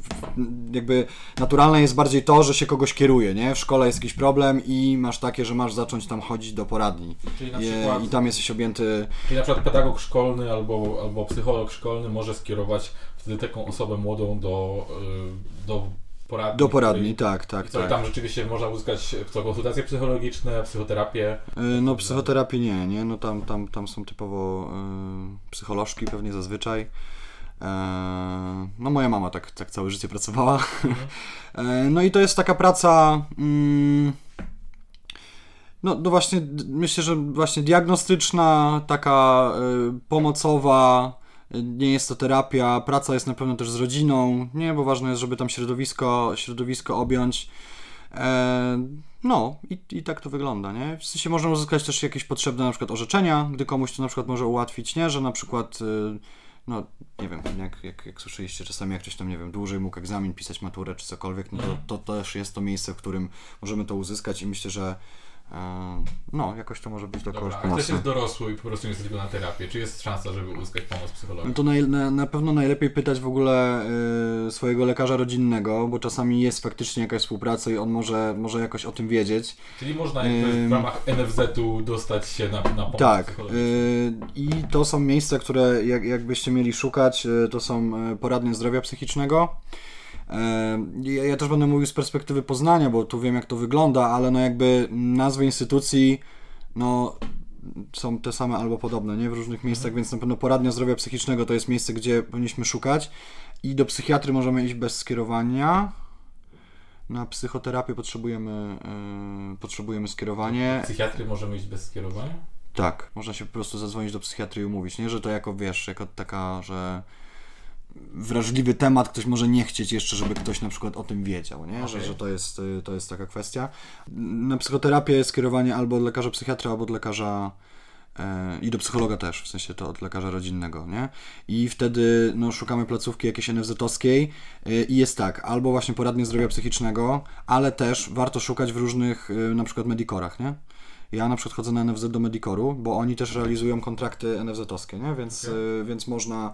[SPEAKER 2] jakby naturalne jest bardziej to, że się kogoś kieruje, nie? W szkole jest jakiś problem i masz takie, że masz zacząć tam chodzić do poradni
[SPEAKER 1] Czyli na
[SPEAKER 2] I,
[SPEAKER 1] przykład,
[SPEAKER 2] i tam jesteś objęty...
[SPEAKER 1] czyli na przykład pedagog szkolny albo, albo psycholog szkolny może skierować wtedy taką osobę młodą do, y, do poradni.
[SPEAKER 2] Do poradni, tak, tak,
[SPEAKER 1] co,
[SPEAKER 2] tak.
[SPEAKER 1] tam rzeczywiście można uzyskać co, konsultacje psychologiczne, psychoterapię.
[SPEAKER 2] Y, No psychoterapii nie, nie? No tam, tam, tam są typowo y, psycholożki pewnie zazwyczaj. E, no moja mama tak, tak całe życie pracowała. E, no i to jest taka praca... Mm, no, no właśnie, myślę, że właśnie diagnostyczna, taka y, pomocowa, nie jest to terapia, praca jest na pewno też z rodziną, nie, bo ważne jest, żeby tam środowisko, środowisko objąć. E, no i, i tak to wygląda, nie? W sensie można uzyskać też jakieś potrzebne na przykład orzeczenia, gdy komuś to na przykład może ułatwić, nie? Że na przykład, y, no nie wiem, jak, jak, jak słyszeliście czasami jak ktoś tam, nie wiem, dłużej mógł egzamin, pisać maturę czy cokolwiek, no to, to też jest to miejsce, w którym możemy to uzyskać i myślę, że no, jakoś to może być dla kogoś
[SPEAKER 1] Dobra, a ktoś
[SPEAKER 2] pomocne.
[SPEAKER 1] jest dorosły i po prostu nie jest tylko na terapię. Czy jest szansa, żeby uzyskać pomoc psychologa?
[SPEAKER 2] No to naj, na, na pewno najlepiej pytać w ogóle y, swojego lekarza rodzinnego, bo czasami jest faktycznie jakaś współpraca i on może, może jakoś o tym wiedzieć.
[SPEAKER 1] Czyli można jakby w ramach NFZ-u dostać się na, na pomoc
[SPEAKER 2] Tak.
[SPEAKER 1] psychologiczną.
[SPEAKER 2] y, I to są miejsca, które jak, jakbyście mieli szukać, y, to są y, poradnie zdrowia psychicznego. Ja, ja też będę mówił z perspektywy Poznania, bo tu wiem jak to wygląda, ale no jakby nazwy instytucji no są te same albo podobne, nie? W różnych miejscach, więc na pewno poradnia zdrowia psychicznego to jest miejsce, gdzie powinniśmy szukać i do psychiatry możemy iść bez skierowania. Na psychoterapię potrzebujemy, y, potrzebujemy skierowanie.
[SPEAKER 1] Psychiatry możemy iść bez skierowania?
[SPEAKER 2] Tak, można się po prostu zadzwonić do psychiatry i umówić, nie? Że to jako, wiesz, jako taka, że wrażliwy temat, ktoś może nie chcieć jeszcze, żeby ktoś na przykład o tym wiedział, nie? Że,
[SPEAKER 1] Okej.
[SPEAKER 2] że to jest, y, to jest taka kwestia. Na psychoterapię jest skierowanie albo od lekarza psychiatra, albo od lekarza e, i do psychologa też, w sensie to od lekarza rodzinnego, nie? I wtedy no, szukamy placówki jakiejś NFZ-owskiej y, i jest tak, albo właśnie poradnie zdrowia psychicznego, ale też warto szukać w różnych y, na przykład medikorach, nie? Ja na przykład chodzę na NFZ do Medikoru, bo oni też realizują kontrakty NFZ-owskie, nie? Więc,
[SPEAKER 1] Okej.
[SPEAKER 2] y, więc można,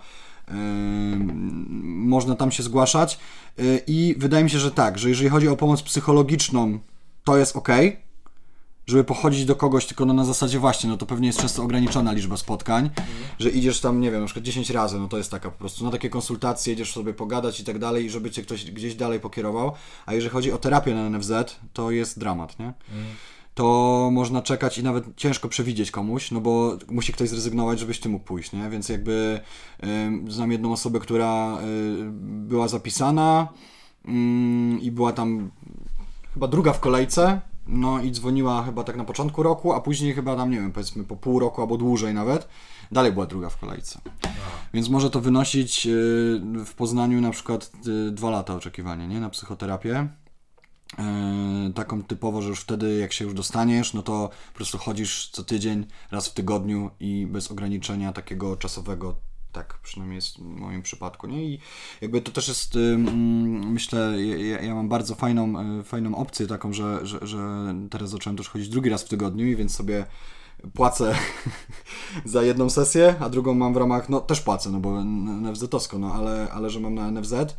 [SPEAKER 2] można tam się zgłaszać. Y, I wydaje mi się, że tak, że jeżeli chodzi o pomoc psychologiczną, to jest ok, żeby pochodzić do kogoś, tylko no na zasadzie właśnie, no to pewnie jest często ograniczona liczba spotkań, że idziesz tam, nie wiem, na przykład 10 razy, no to jest taka po prostu, na takie konsultacje, idziesz sobie pogadać i tak dalej, i żeby cię ktoś gdzieś dalej pokierował, a jeżeli chodzi o terapię na NFZ, to jest dramat, nie?
[SPEAKER 1] Mm.
[SPEAKER 2] To można czekać i nawet ciężko przewidzieć komuś, no bo musi ktoś zrezygnować, żebyś ty mógł pójść, nie? Więc jakby y, znam jedną osobę, która y, była zapisana y, i była tam chyba druga w kolejce, no i dzwoniła chyba tak na początku roku, a później chyba tam, nie wiem, powiedzmy po pół roku albo dłużej nawet, dalej była druga w kolejce. Więc może to wynosić y, w Poznaniu na przykład y, dwa lata oczekiwania, nie? Na psychoterapię. Yy, taką typowo, że już wtedy jak się już dostaniesz, no to po prostu chodzisz co tydzień, raz w tygodniu i bez ograniczenia takiego czasowego, tak przynajmniej jest w moim przypadku, nie? I jakby to też jest, myślę, ja, ja, mam bardzo fajną, yy, fajną opcję taką, że, że, że teraz zacząłem też chodzić drugi raz w tygodniu i więc sobie płacę za jedną sesję, a drugą mam w ramach, no też płacę, no bo NFZ-owsko, no ale, ale że mam na NFZ, E,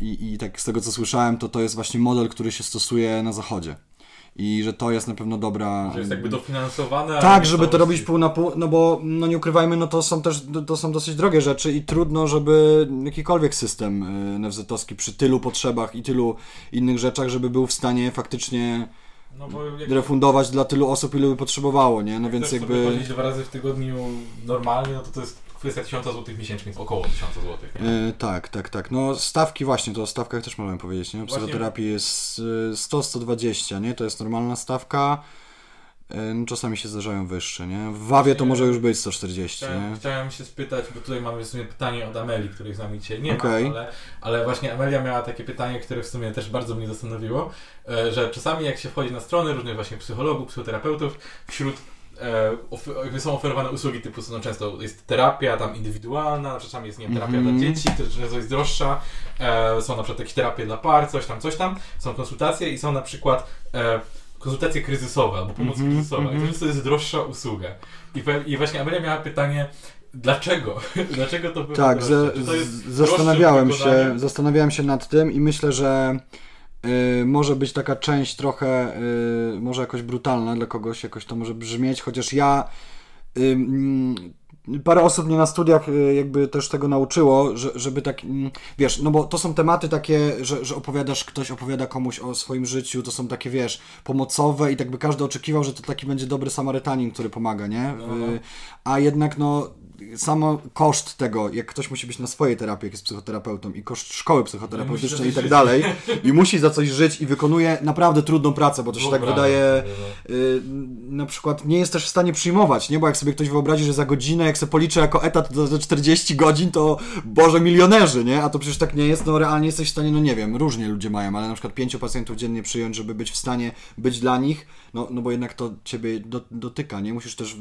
[SPEAKER 2] I, I tak z tego co słyszałem, to to jest właśnie model, który się stosuje na zachodzie. I że to jest na pewno dobra.
[SPEAKER 1] Że jest jakby dofinansowane.
[SPEAKER 2] Tak, żeby to robić pół na pół, no bo no nie ukrywajmy, no to są też to są dosyć drogie rzeczy i trudno, żeby jakikolwiek system e, NFZ-owski przy tylu potrzebach i tylu innych rzeczach, żeby był w stanie faktycznie no jak... refundować dla tylu osób, ile by potrzebowało, nie? No więc jakby.
[SPEAKER 1] dwa razy w tygodniu normalnie, no to to jest kwestia 1000 zł miesięcznie, około 1000 zł.
[SPEAKER 2] Yy, tak, tak, tak. No stawki właśnie, to o stawkach też możemy powiedzieć, nie? Psychoterapii jest 100-120, nie? To jest normalna stawka. E, no, czasami się zdarzają wyższe, nie? W Wawie to może już być 140,
[SPEAKER 1] chciałem, nie? Chciałem się spytać, bo tutaj mamy w sumie pytanie od Ameli, której z nami dzisiaj nie okay. ma, ale, ale właśnie Amelia miała takie pytanie, które w sumie też bardzo mnie zastanowiło, e, że czasami jak się wchodzi na strony różnych właśnie psychologów, psychoterapeutów, wśród e, są oferowane usługi typu, no często jest terapia tam indywidualna, czasami jest nie wiem, terapia mm -hmm. dla dzieci, często jest droższa, e, są na przykład jakieś terapie dla par, coś tam, coś tam, są konsultacje i są na przykład e, konsultacje kryzysowe albo pomoc mm -hmm, kryzysowa mm -hmm. i to jest droższa usługa. I, I właśnie Amelia miała pytanie, Dlaczego? Dlaczego to było
[SPEAKER 2] Tak, to zastanawiałem się, zastanawiałem się nad tym i myślę, że może być taka część trochę, y, może jakoś brutalna dla kogoś, jakoś to może brzmieć, chociaż ja parę osób mnie na studiach y, jakby też tego nauczyło, że, żeby tak, mm, wiesz, no bo to są tematy takie, że, że opowiadasz, ktoś opowiada komuś o swoim życiu, to są takie, wiesz, pomocowe i tak by każdy oczekiwał, że to taki będzie dobry Samarytanin, który pomaga, nie? No. A jednak, no, samo koszt tego, jak ktoś musi być na swojej terapii, jak jest psychoterapeutą i koszt szkoły psychoterapeutycznej i tak dalej i musi za coś żyć i wykonuje naprawdę trudną pracę, bo to się tak wydaje y, na przykład nie jest też w stanie przyjmować, nie? Bo jak sobie ktoś wyobrazi, że za godzinę, jak sobie policzy jako etat za 40 godzin, to Boże milionerzy, nie? A to przecież tak nie jest, no realnie jesteś w stanie, no nie wiem, różnie ludzie mają, ale na przykład pięciu pacjentów dziennie przyjąć, żeby być w stanie być dla nich, no, no bo jednak to ciebie do, dotyka, nie? Musisz też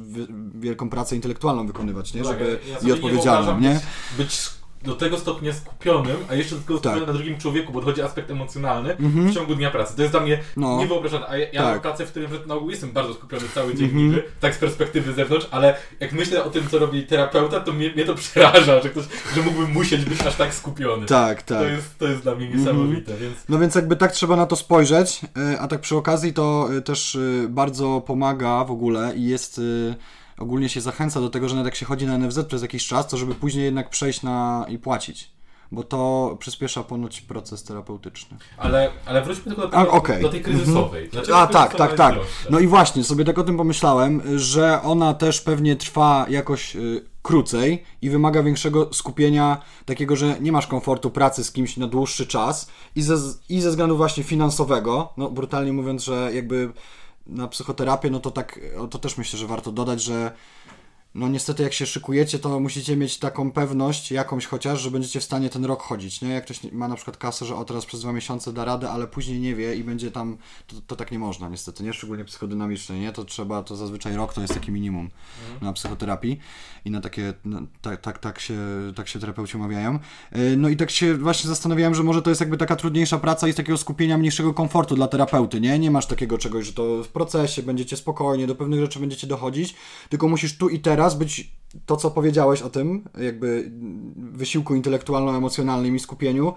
[SPEAKER 2] wielką pracę intelektualną wykonywać, nie? żeby ja i odpowiedzialnym, nie?
[SPEAKER 1] Być do tego stopnia skupionym, a jeszcze do tego tak. skupionym na drugim człowieku, bo dochodzi aspekt emocjonalny mm -hmm. w ciągu dnia pracy. To jest dla mnie no. niewyobrażalne. A ja, ja tak. mam pracę, w którym na ogół jestem bardzo skupiony cały dzień mm -hmm. tak z perspektywy zewnątrz, ale jak myślę o tym, co robi terapeuta, to mnie, mnie to przeraża, że, ktoś, że mógłbym musieć być aż tak skupiony.
[SPEAKER 2] Tak, tak.
[SPEAKER 1] To jest, to jest dla mnie niesamowite. Mm -hmm. więc...
[SPEAKER 2] No więc jakby tak trzeba na to spojrzeć, y, a tak przy okazji to y, też y, bardzo pomaga w ogóle i jest ogólnie się zachęca do tego, że nawet jak się chodzi na NFZ przez jakiś czas, to żeby później jednak przejść na i płacić. Bo to przyspiesza ponoć proces terapeutyczny.
[SPEAKER 1] Ale, ale wróćmy tylko do, tego, A, okay. do tej kryzysowej.
[SPEAKER 2] Dlaczego A tak, tak, tak. No i właśnie, sobie tak o tym pomyślałem, że ona też pewnie trwa jakoś y, krócej i wymaga większego skupienia, takiego, że nie masz komfortu pracy z kimś na dłuższy czas i ze, i ze względu właśnie finansowego, no brutalnie mówiąc, że jakby na psychoterapię, no to tak, to też myślę, że warto dodać, że no niestety jak się szykujecie, to musicie mieć taką pewność, jakąś chociaż, że będziecie w stanie ten rok chodzić, nie? Jak ktoś ma na przykład kasę, że o teraz przez dwa miesiące da radę, ale później nie wie i będzie tam, to, to tak nie można niestety, nie? Szczególnie psychodynamicznie, nie? To trzeba, to zazwyczaj rok to jest taki minimum mhm. na psychoterapii i na takie, no, tak, tak, tak, się, tak się terapeuci umawiają. E, no i tak się właśnie zastanawiałem, że może to jest jakby taka trudniejsza praca i z takiego skupienia mniejszego komfortu dla terapeuty, nie? Nie masz takiego czegoś, że to w procesie będziecie spokojnie, do pewnych rzeczy będziecie dochodzić, tylko musisz tu i teraz być to, co powiedziałeś o tym, jakby wysiłku intelektualno-emocjonalnym i skupieniu,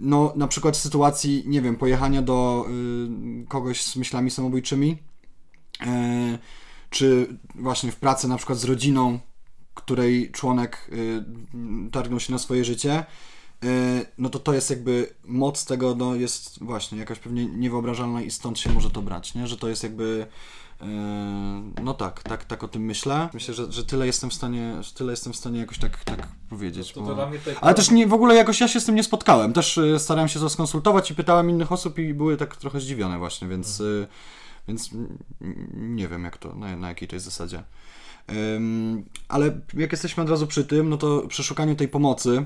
[SPEAKER 2] no na przykład w sytuacji, nie wiem, pojechania do y, kogoś z myślami samobójczymi, y, czy właśnie w pracy na przykład z rodziną, której członek y, targnął się na swoje życie, no to to jest jakby moc tego, no jest właśnie jakaś pewnie niewyobrażalna i stąd się może to brać, nie? Że to jest jakby no tak, tak, tak o tym myślę. Myślę, że, że tyle jestem w stanie, że tyle jestem w stanie jakoś tak, tak powiedzieć.
[SPEAKER 1] No
[SPEAKER 2] bo... Ale też nie, w ogóle jakoś ja się z tym nie spotkałem. Też starałem się to skonsultować i pytałem innych osób i były tak trochę zdziwione właśnie, więc, hmm. więc nie wiem jak to, na, na jakiej to jest zasadzie. Um, ale jak jesteśmy od razu przy tym, no to przy szukaniu tej pomocy,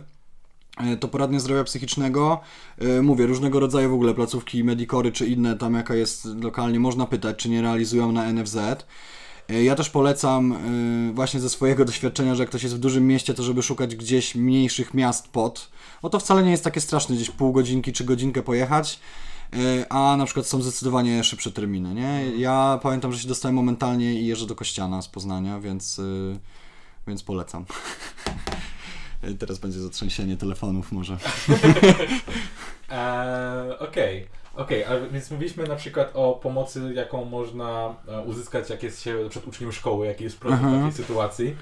[SPEAKER 2] to poradnie zdrowia psychicznego, e, mówię, różnego rodzaju w ogóle placówki, medikory czy inne, tam jaka jest lokalnie, można pytać, czy nie realizują na NFZ. E, ja też polecam właśnie ze swojego doświadczenia, że jak ktoś jest w dużym mieście, to żeby szukać gdzieś mniejszych miast pod, no to wcale nie jest takie straszne, gdzieś pół godzinki czy godzinkę pojechać. E, a na przykład są zdecydowanie szybsze terminy, nie? Ja pamiętam, że się dostałem momentalnie i jeżdżę do Kościana z Poznania, więc, więc polecam. Teraz będzie zatrzęsienie telefonów może.
[SPEAKER 1] eee, Okej. Okay. Okej, okay, więc mówiliśmy na przykład o pomocy, jaką można e, uzyskać, jak jest się przed uczniem szkoły, jaki jest problem w takiej sytuacji.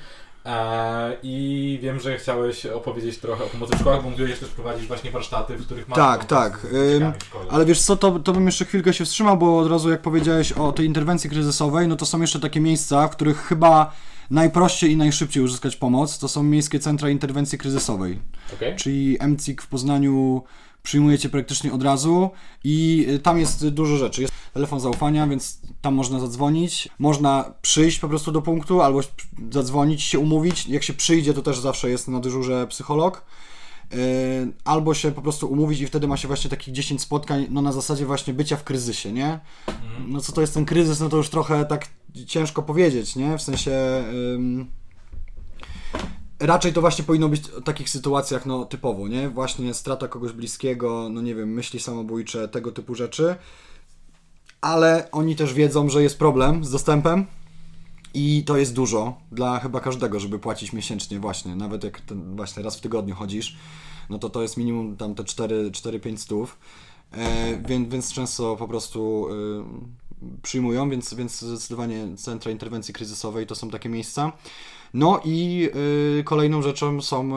[SPEAKER 1] E, I wiem, że chciałeś opowiedzieć trochę o pomocy w szkołach, bo mówiłeś, że też prowadzisz właśnie warsztaty, w których masz
[SPEAKER 2] Tak, tak. ale wiesz co, to, to bym jeszcze chwilkę się wstrzymał, bo od razu jak powiedziałeś o tej interwencji kryzysowej, no to są jeszcze takie miejsca, w których chyba najprościej i najszybciej uzyskać pomoc. To są miejskie centra interwencji kryzysowej. Okay. Czyli MCIK w Poznaniu przyjmujecie praktycznie od razu i y, tam jest dużo rzeczy. Jest telefon zaufania, więc tam można zadzwonić. Można przyjść po prostu do punktu albo zadzwonić, się umówić. Jak się przyjdzie, to też zawsze jest na dyżurze psycholog. Y, albo się po prostu umówić i wtedy ma się właśnie takich 10 spotkań, no na zasadzie właśnie bycia w kryzysie, nie? Mhm. No co to jest ten kryzys, no to już trochę tak ciężko powiedzieć, nie? W sensie raczej to właśnie powinno być w takich sytuacjach no, typowo, nie? Właśnie strata kogoś bliskiego, no nie wiem, myśli samobójcze, tego typu rzeczy. Ale oni też wiedzą, że jest problem z dostępem i to jest dużo dla chyba każdego, żeby płacić miesięcznie właśnie, nawet jak ten właśnie raz w tygodniu chodzisz, no to to jest minimum tam te 4-5 stów. E, więc, więc często po prostu y, przyjmują, więc, więc zdecydowanie centra interwencji kryzysowej to są takie miejsca. No i y, kolejną rzeczą są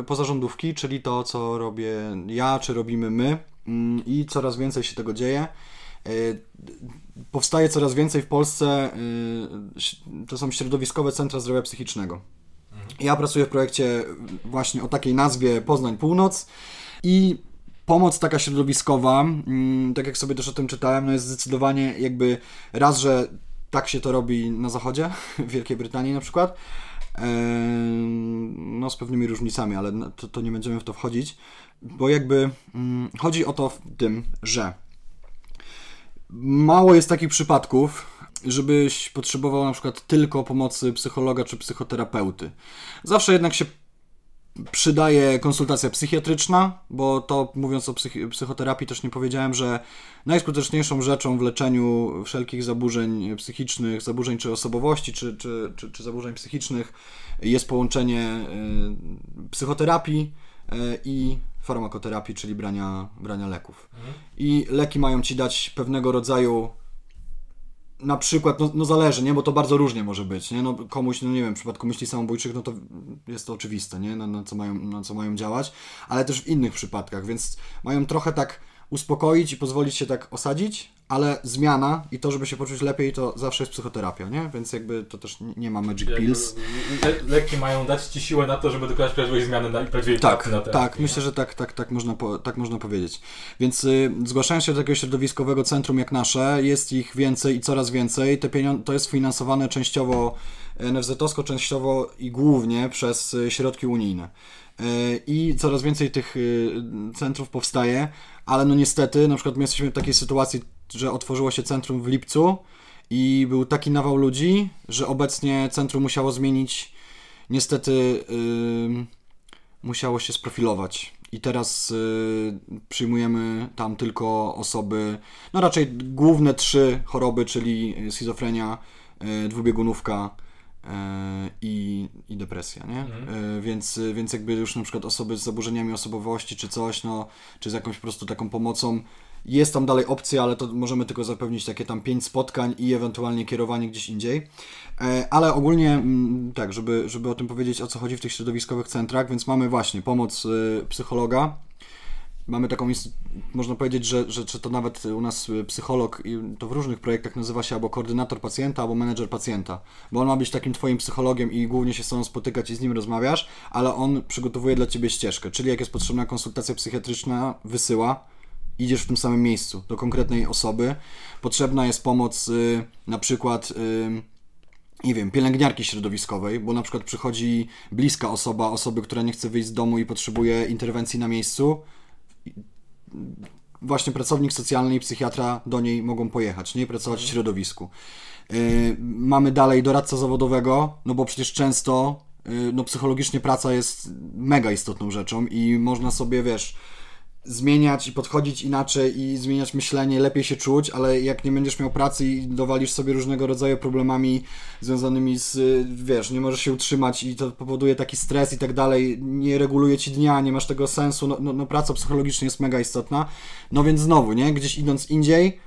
[SPEAKER 2] y, pozarządówki, czyli to, co robię ja, czy robimy my y, i coraz więcej się tego dzieje. Y, powstaje coraz więcej w Polsce, y, to są środowiskowe centra zdrowia psychicznego. Mhm. Ja pracuję w projekcie właśnie o takiej nazwie Poznań Północ i pomoc taka środowiskowa, mm, tak jak sobie też o tym czytałem, no jest zdecydowanie jakby raz, że tak się to robi na zachodzie, w Wielkiej Brytanii na przykład. No, z pewnymi różnicami, ale to, to nie będziemy w to wchodzić, bo jakby mm, chodzi o to w tym, że mało jest takich przypadków, żebyś potrzebował na przykład tylko pomocy psychologa czy psychoterapeuty. Zawsze jednak się przydaje konsultacja psychiatryczna, bo to mówiąc o psych psychoterapii też nie powiedziałem, że najskuteczniejszą rzeczą w leczeniu wszelkich zaburzeń psychicznych, zaburzeń czy osobowości, czy, czy, czy, czy zaburzeń psychicznych jest połączenie y, psychoterapii y, i farmakoterapii, czyli brania, brania leków. Mhm. I leki mają ci dać pewnego rodzaju na przykład, no, no, zależy, nie, bo to bardzo różnie może być, nie, no komuś, no nie wiem, w przypadku myśli samobójczych, no to jest to oczywiste, nie, na, na, co mają, na co mają działać, ale też w innych przypadkach, więc mają trochę tak uspokoić i pozwolić się tak osadzić, ale zmiana i to, żeby się poczuć lepiej, to zawsze jest psychoterapia, nie? Więc jakby to też nie ma magic pills.
[SPEAKER 1] Le leki mają dać Ci siłę na to, żeby dokonać prawdziwej zmiany na, i prawdziwej
[SPEAKER 2] tak,
[SPEAKER 1] na
[SPEAKER 2] terapii. Tak, nie? myślę, że tak, tak, tak, można, po, tak można powiedzieć. Więc y, zgłaszając się do takiego środowiskowego centrum jak nasze, jest ich więcej i coraz więcej. Te to jest finansowane częściowo NFZ-owsko, częściowo i głównie przez y, środki unijne. Y, I coraz więcej tych y, centrów powstaje, ale no niestety, na przykład my jesteśmy w takiej sytuacji, że otworzyło się centrum w lipcu i był taki nawał ludzi, że obecnie centrum musiało zmienić, niestety yy, musiało się sprofilować. I teraz yy, przyjmujemy tam tylko osoby, no raczej główne trzy choroby, czyli schizofrenia, yy, dwubiegunówka yy, i, i depresja, nie? Mhm. Więc, więc jakby już na przykład osoby z zaburzeniami osobowości czy coś, no, czy z jakąś po prostu taką pomocą, Jest tam dalej opcja, ale to możemy tylko zapewnić takie tam pięć spotkań i ewentualnie kierowanie gdzieś indziej. E, ale ogólnie mm, tak, żeby, żeby o tym powiedzieć, o co chodzi w tych środowiskowych centrach, więc mamy właśnie pomoc y, psychologa, mamy taką, można powiedzieć, że, że, że to nawet u nas psycholog, to w różnych projektach nazywa się albo koordynator pacjenta, albo menedżer pacjenta, bo on ma być takim twoim psychologiem i głównie się z tobą spotykać i z nim rozmawiasz, ale on przygotowuje dla ciebie ścieżkę, czyli jak jest potrzebna konsultacja psychiatryczna, wysyła, idziesz w tym samym miejscu do konkretnej osoby. Potrzebna jest pomoc y, na przykład y, nie wiem, pielęgniarki środowiskowej, bo na przykład przychodzi bliska osoba, osoby, która nie chce wyjść z domu i potrzebuje interwencji na miejscu. Właśnie pracownik socjalny i psychiatra do niej mogą pojechać, nie pracować w środowisku. Y, mamy dalej doradca zawodowego, no bo przecież często y, no psychologicznie praca jest mega istotną rzeczą i można sobie, wiesz, zmieniać i podchodzić inaczej i zmieniać myślenie, lepiej się czuć, ale jak nie będziesz miał pracy i dowalisz sobie różnego rodzaju problemami związanymi z, wiesz, nie możesz się utrzymać i to powoduje taki stres i tak dalej, nie reguluje ci dnia, nie masz tego sensu, no, no, no praca psychologicznie jest mega istotna, no więc znowu, nie, gdzieś idąc indziej,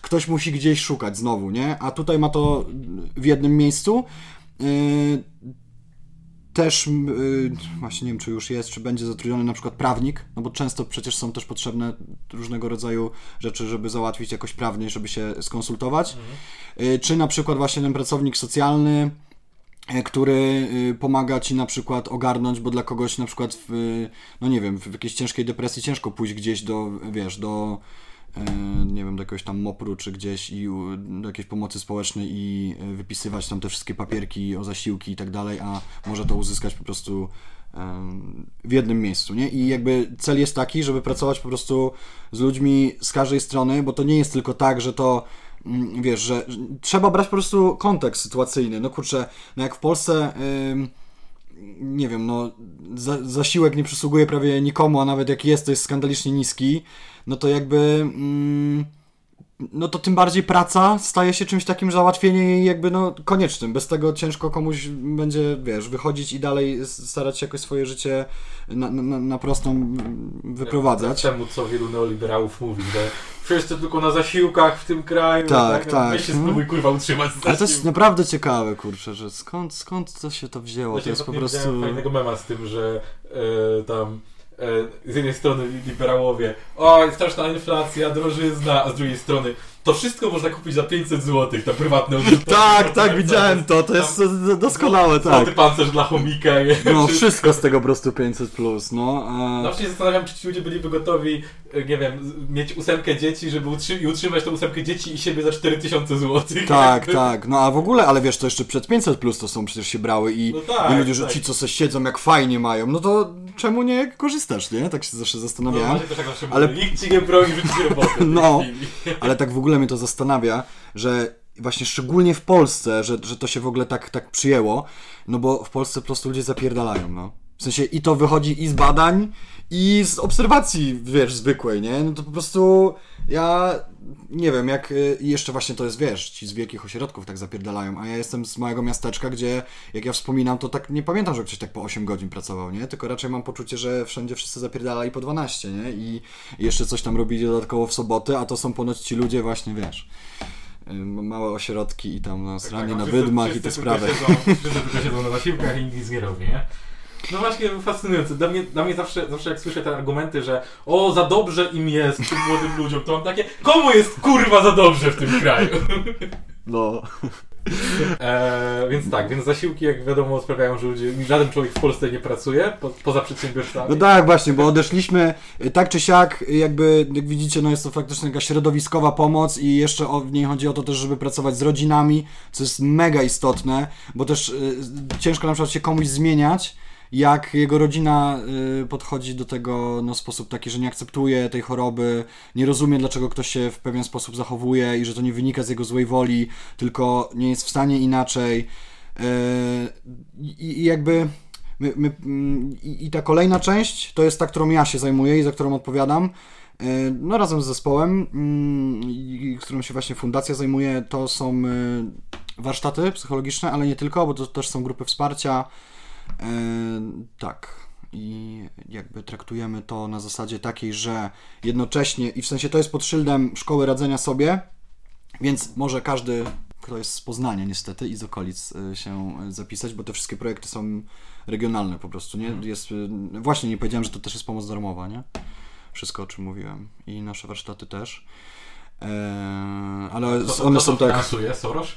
[SPEAKER 2] ktoś musi gdzieś szukać znowu, nie, a tutaj ma to w jednym miejscu, yy, też yy, właśnie nie wiem, czy już jest, czy będzie zatrudniony na przykład prawnik, no bo często przecież są też potrzebne różnego rodzaju rzeczy, żeby załatwić jakoś prawnie, żeby się skonsultować. Mhm. Yy, czy na przykład właśnie ten pracownik socjalny, yy, który y, pomaga ci na przykład ogarnąć, bo dla kogoś na przykład w, no nie wiem, w jakiejś ciężkiej depresji ciężko pójść gdzieś do, wiesz, do nie wiem, do jakiegoś tam MOPR-u czy gdzieś i do jakiejś pomocy społecznej i e, wypisywać tam te wszystkie papierki o zasiłki i tak dalej, a może to uzyskać po prostu w jednym miejscu, nie? I jakby cel jest taki, żeby pracować po prostu z ludźmi z każdej strony, bo to nie jest tylko tak, że to mm, wiesz, że trzeba brać po prostu kontekst sytuacyjny. No kurczę, no jak w Polsce nie wiem, no za, zasiłek nie przysługuje prawie nikomu, a nawet jak jest, to jest skandalicznie niski, no to jakby mm, no to tym bardziej praca staje się czymś takim załatwieniem jej jakby no koniecznym. Bez tego ciężko komuś będzie, wiesz, wychodzić i dalej starać się jakoś swoje życie na, na, na prostą wyprowadzać.
[SPEAKER 1] Temu, co wielu neoliberałów mówi, że wszyscy tylko na zasiłkach w tym kraju.
[SPEAKER 2] Tak, tak. tak.
[SPEAKER 1] Weź się spróbuj hmm. kurwa utrzymać z
[SPEAKER 2] Ale to jest naprawdę ciekawe, kurczę, że skąd, skąd to się to wzięło? To jest po prostu...
[SPEAKER 1] fajnego mema z tym, że yy, tam z jednej strony liberałowie, o, straszna inflacja, drożyzna, a z drugiej strony to wszystko można kupić za 500 zł, ta prywatne
[SPEAKER 2] Tak, tak, widziałem to, to jest doskonałe, tak.
[SPEAKER 1] Złoty pancerz dla chomika.
[SPEAKER 2] No, wszystko z tego po prostu 500 plus, no.
[SPEAKER 1] A... Zawsze się zastanawiam, czy ci ludzie byliby gotowi, e, nie wiem, mieć ósemkę dzieci, żeby utrzy i utrzymać tę ósemkę dzieci i siebie za 4000 zł.
[SPEAKER 2] Tak, tak, no a w ogóle, ale wiesz, to jeszcze przed 500 plus to są przecież się brały i,
[SPEAKER 1] no tak,
[SPEAKER 2] i ludzie, że
[SPEAKER 1] tak.
[SPEAKER 2] ci, co se siedzą, jak fajnie mają, no to czemu nie korzystasz, nie? Tak się zawsze zastanawiałem.
[SPEAKER 1] No, tak ale... Nikt ci nie broni rzucić roboty.
[SPEAKER 2] no, ale tak w ogóle mnie to zastanawia, że właśnie szczególnie w Polsce, że, że to się w ogóle tak, tak przyjęło, no bo w Polsce po prostu ludzie zapierdalają, no. W sensie i to wychodzi i z badań, i z obserwacji, wiesz, zwykłej, nie? No to po prostu ja nie wiem, jak y, jeszcze właśnie to jest, wiesz, ci z wielkich ośrodków tak zapierdalają, a ja jestem z małego miasteczka, gdzie jak ja wspominam, to tak nie pamiętam, że ktoś tak po 8 godzin pracował, nie? Tylko raczej mam poczucie, że wszędzie wszyscy zapierdalali po 12, nie? I jeszcze coś tam robili dodatkowo w soboty, a to są ponoć ci ludzie właśnie, wiesz y, małe ośrodki i tam no, sranie tak, na wydmach i te sprawy.
[SPEAKER 1] Wszyscy tylko siedzą na zasiłkach i nic nie robi, nie? No właśnie, fascynujące. Dla mnie, dla mnie zawsze, zawsze jak słyszę te argumenty, że o, za dobrze im jest, tym młodym ludziom, to mam takie, komu jest kurwa za dobrze w tym kraju?
[SPEAKER 2] No.
[SPEAKER 1] E, więc tak, więc zasiłki, jak wiadomo, sprawiają, że ludzie, żaden człowiek w Polsce nie pracuje, po, poza przedsiębiorstwami.
[SPEAKER 2] No tak, właśnie, bo odeszliśmy y, tak czy siak, jakby, jak widzicie, no jest to faktycznie jakaś środowiskowa pomoc i jeszcze o, w niej chodzi o to też, żeby pracować z rodzinami, co jest mega istotne, bo też y, ciężko na przykład się komuś zmieniać, jak jego rodzina y, podchodzi do tego no, w sposób taki, że nie akceptuje tej choroby, nie rozumie, dlaczego ktoś się w pewien sposób zachowuje i że to nie wynika z jego złej woli, tylko nie jest w stanie inaczej. Y, I jakby. My, my, mm, i, ta kolejna część to jest ta, którą ja się zajmuję i za którą odpowiadam. Y, no, razem z zespołem, mm, którą się właśnie fundacja zajmuje, to są warsztaty psychologiczne, ale nie tylko, bo to też są grupy wsparcia, tak. i jakby traktujemy to na zasadzie takiej, że jednocześnie, i w sensie to jest pod szyldem szkoły radzenia sobie, więc może każdy, kto jest z Poznania niestety i z okolic y, się zapisać, bo te wszystkie projekty są regionalne po prostu, nie? Jest, y, właśnie nie powiedziałem, że to też jest pomoc darmowa, nie? Wszystko o czym mówiłem i nasze warsztaty też. Eee, ale
[SPEAKER 1] To,
[SPEAKER 2] one
[SPEAKER 1] to,
[SPEAKER 2] są
[SPEAKER 1] to
[SPEAKER 2] tak,
[SPEAKER 1] finansuje Soros?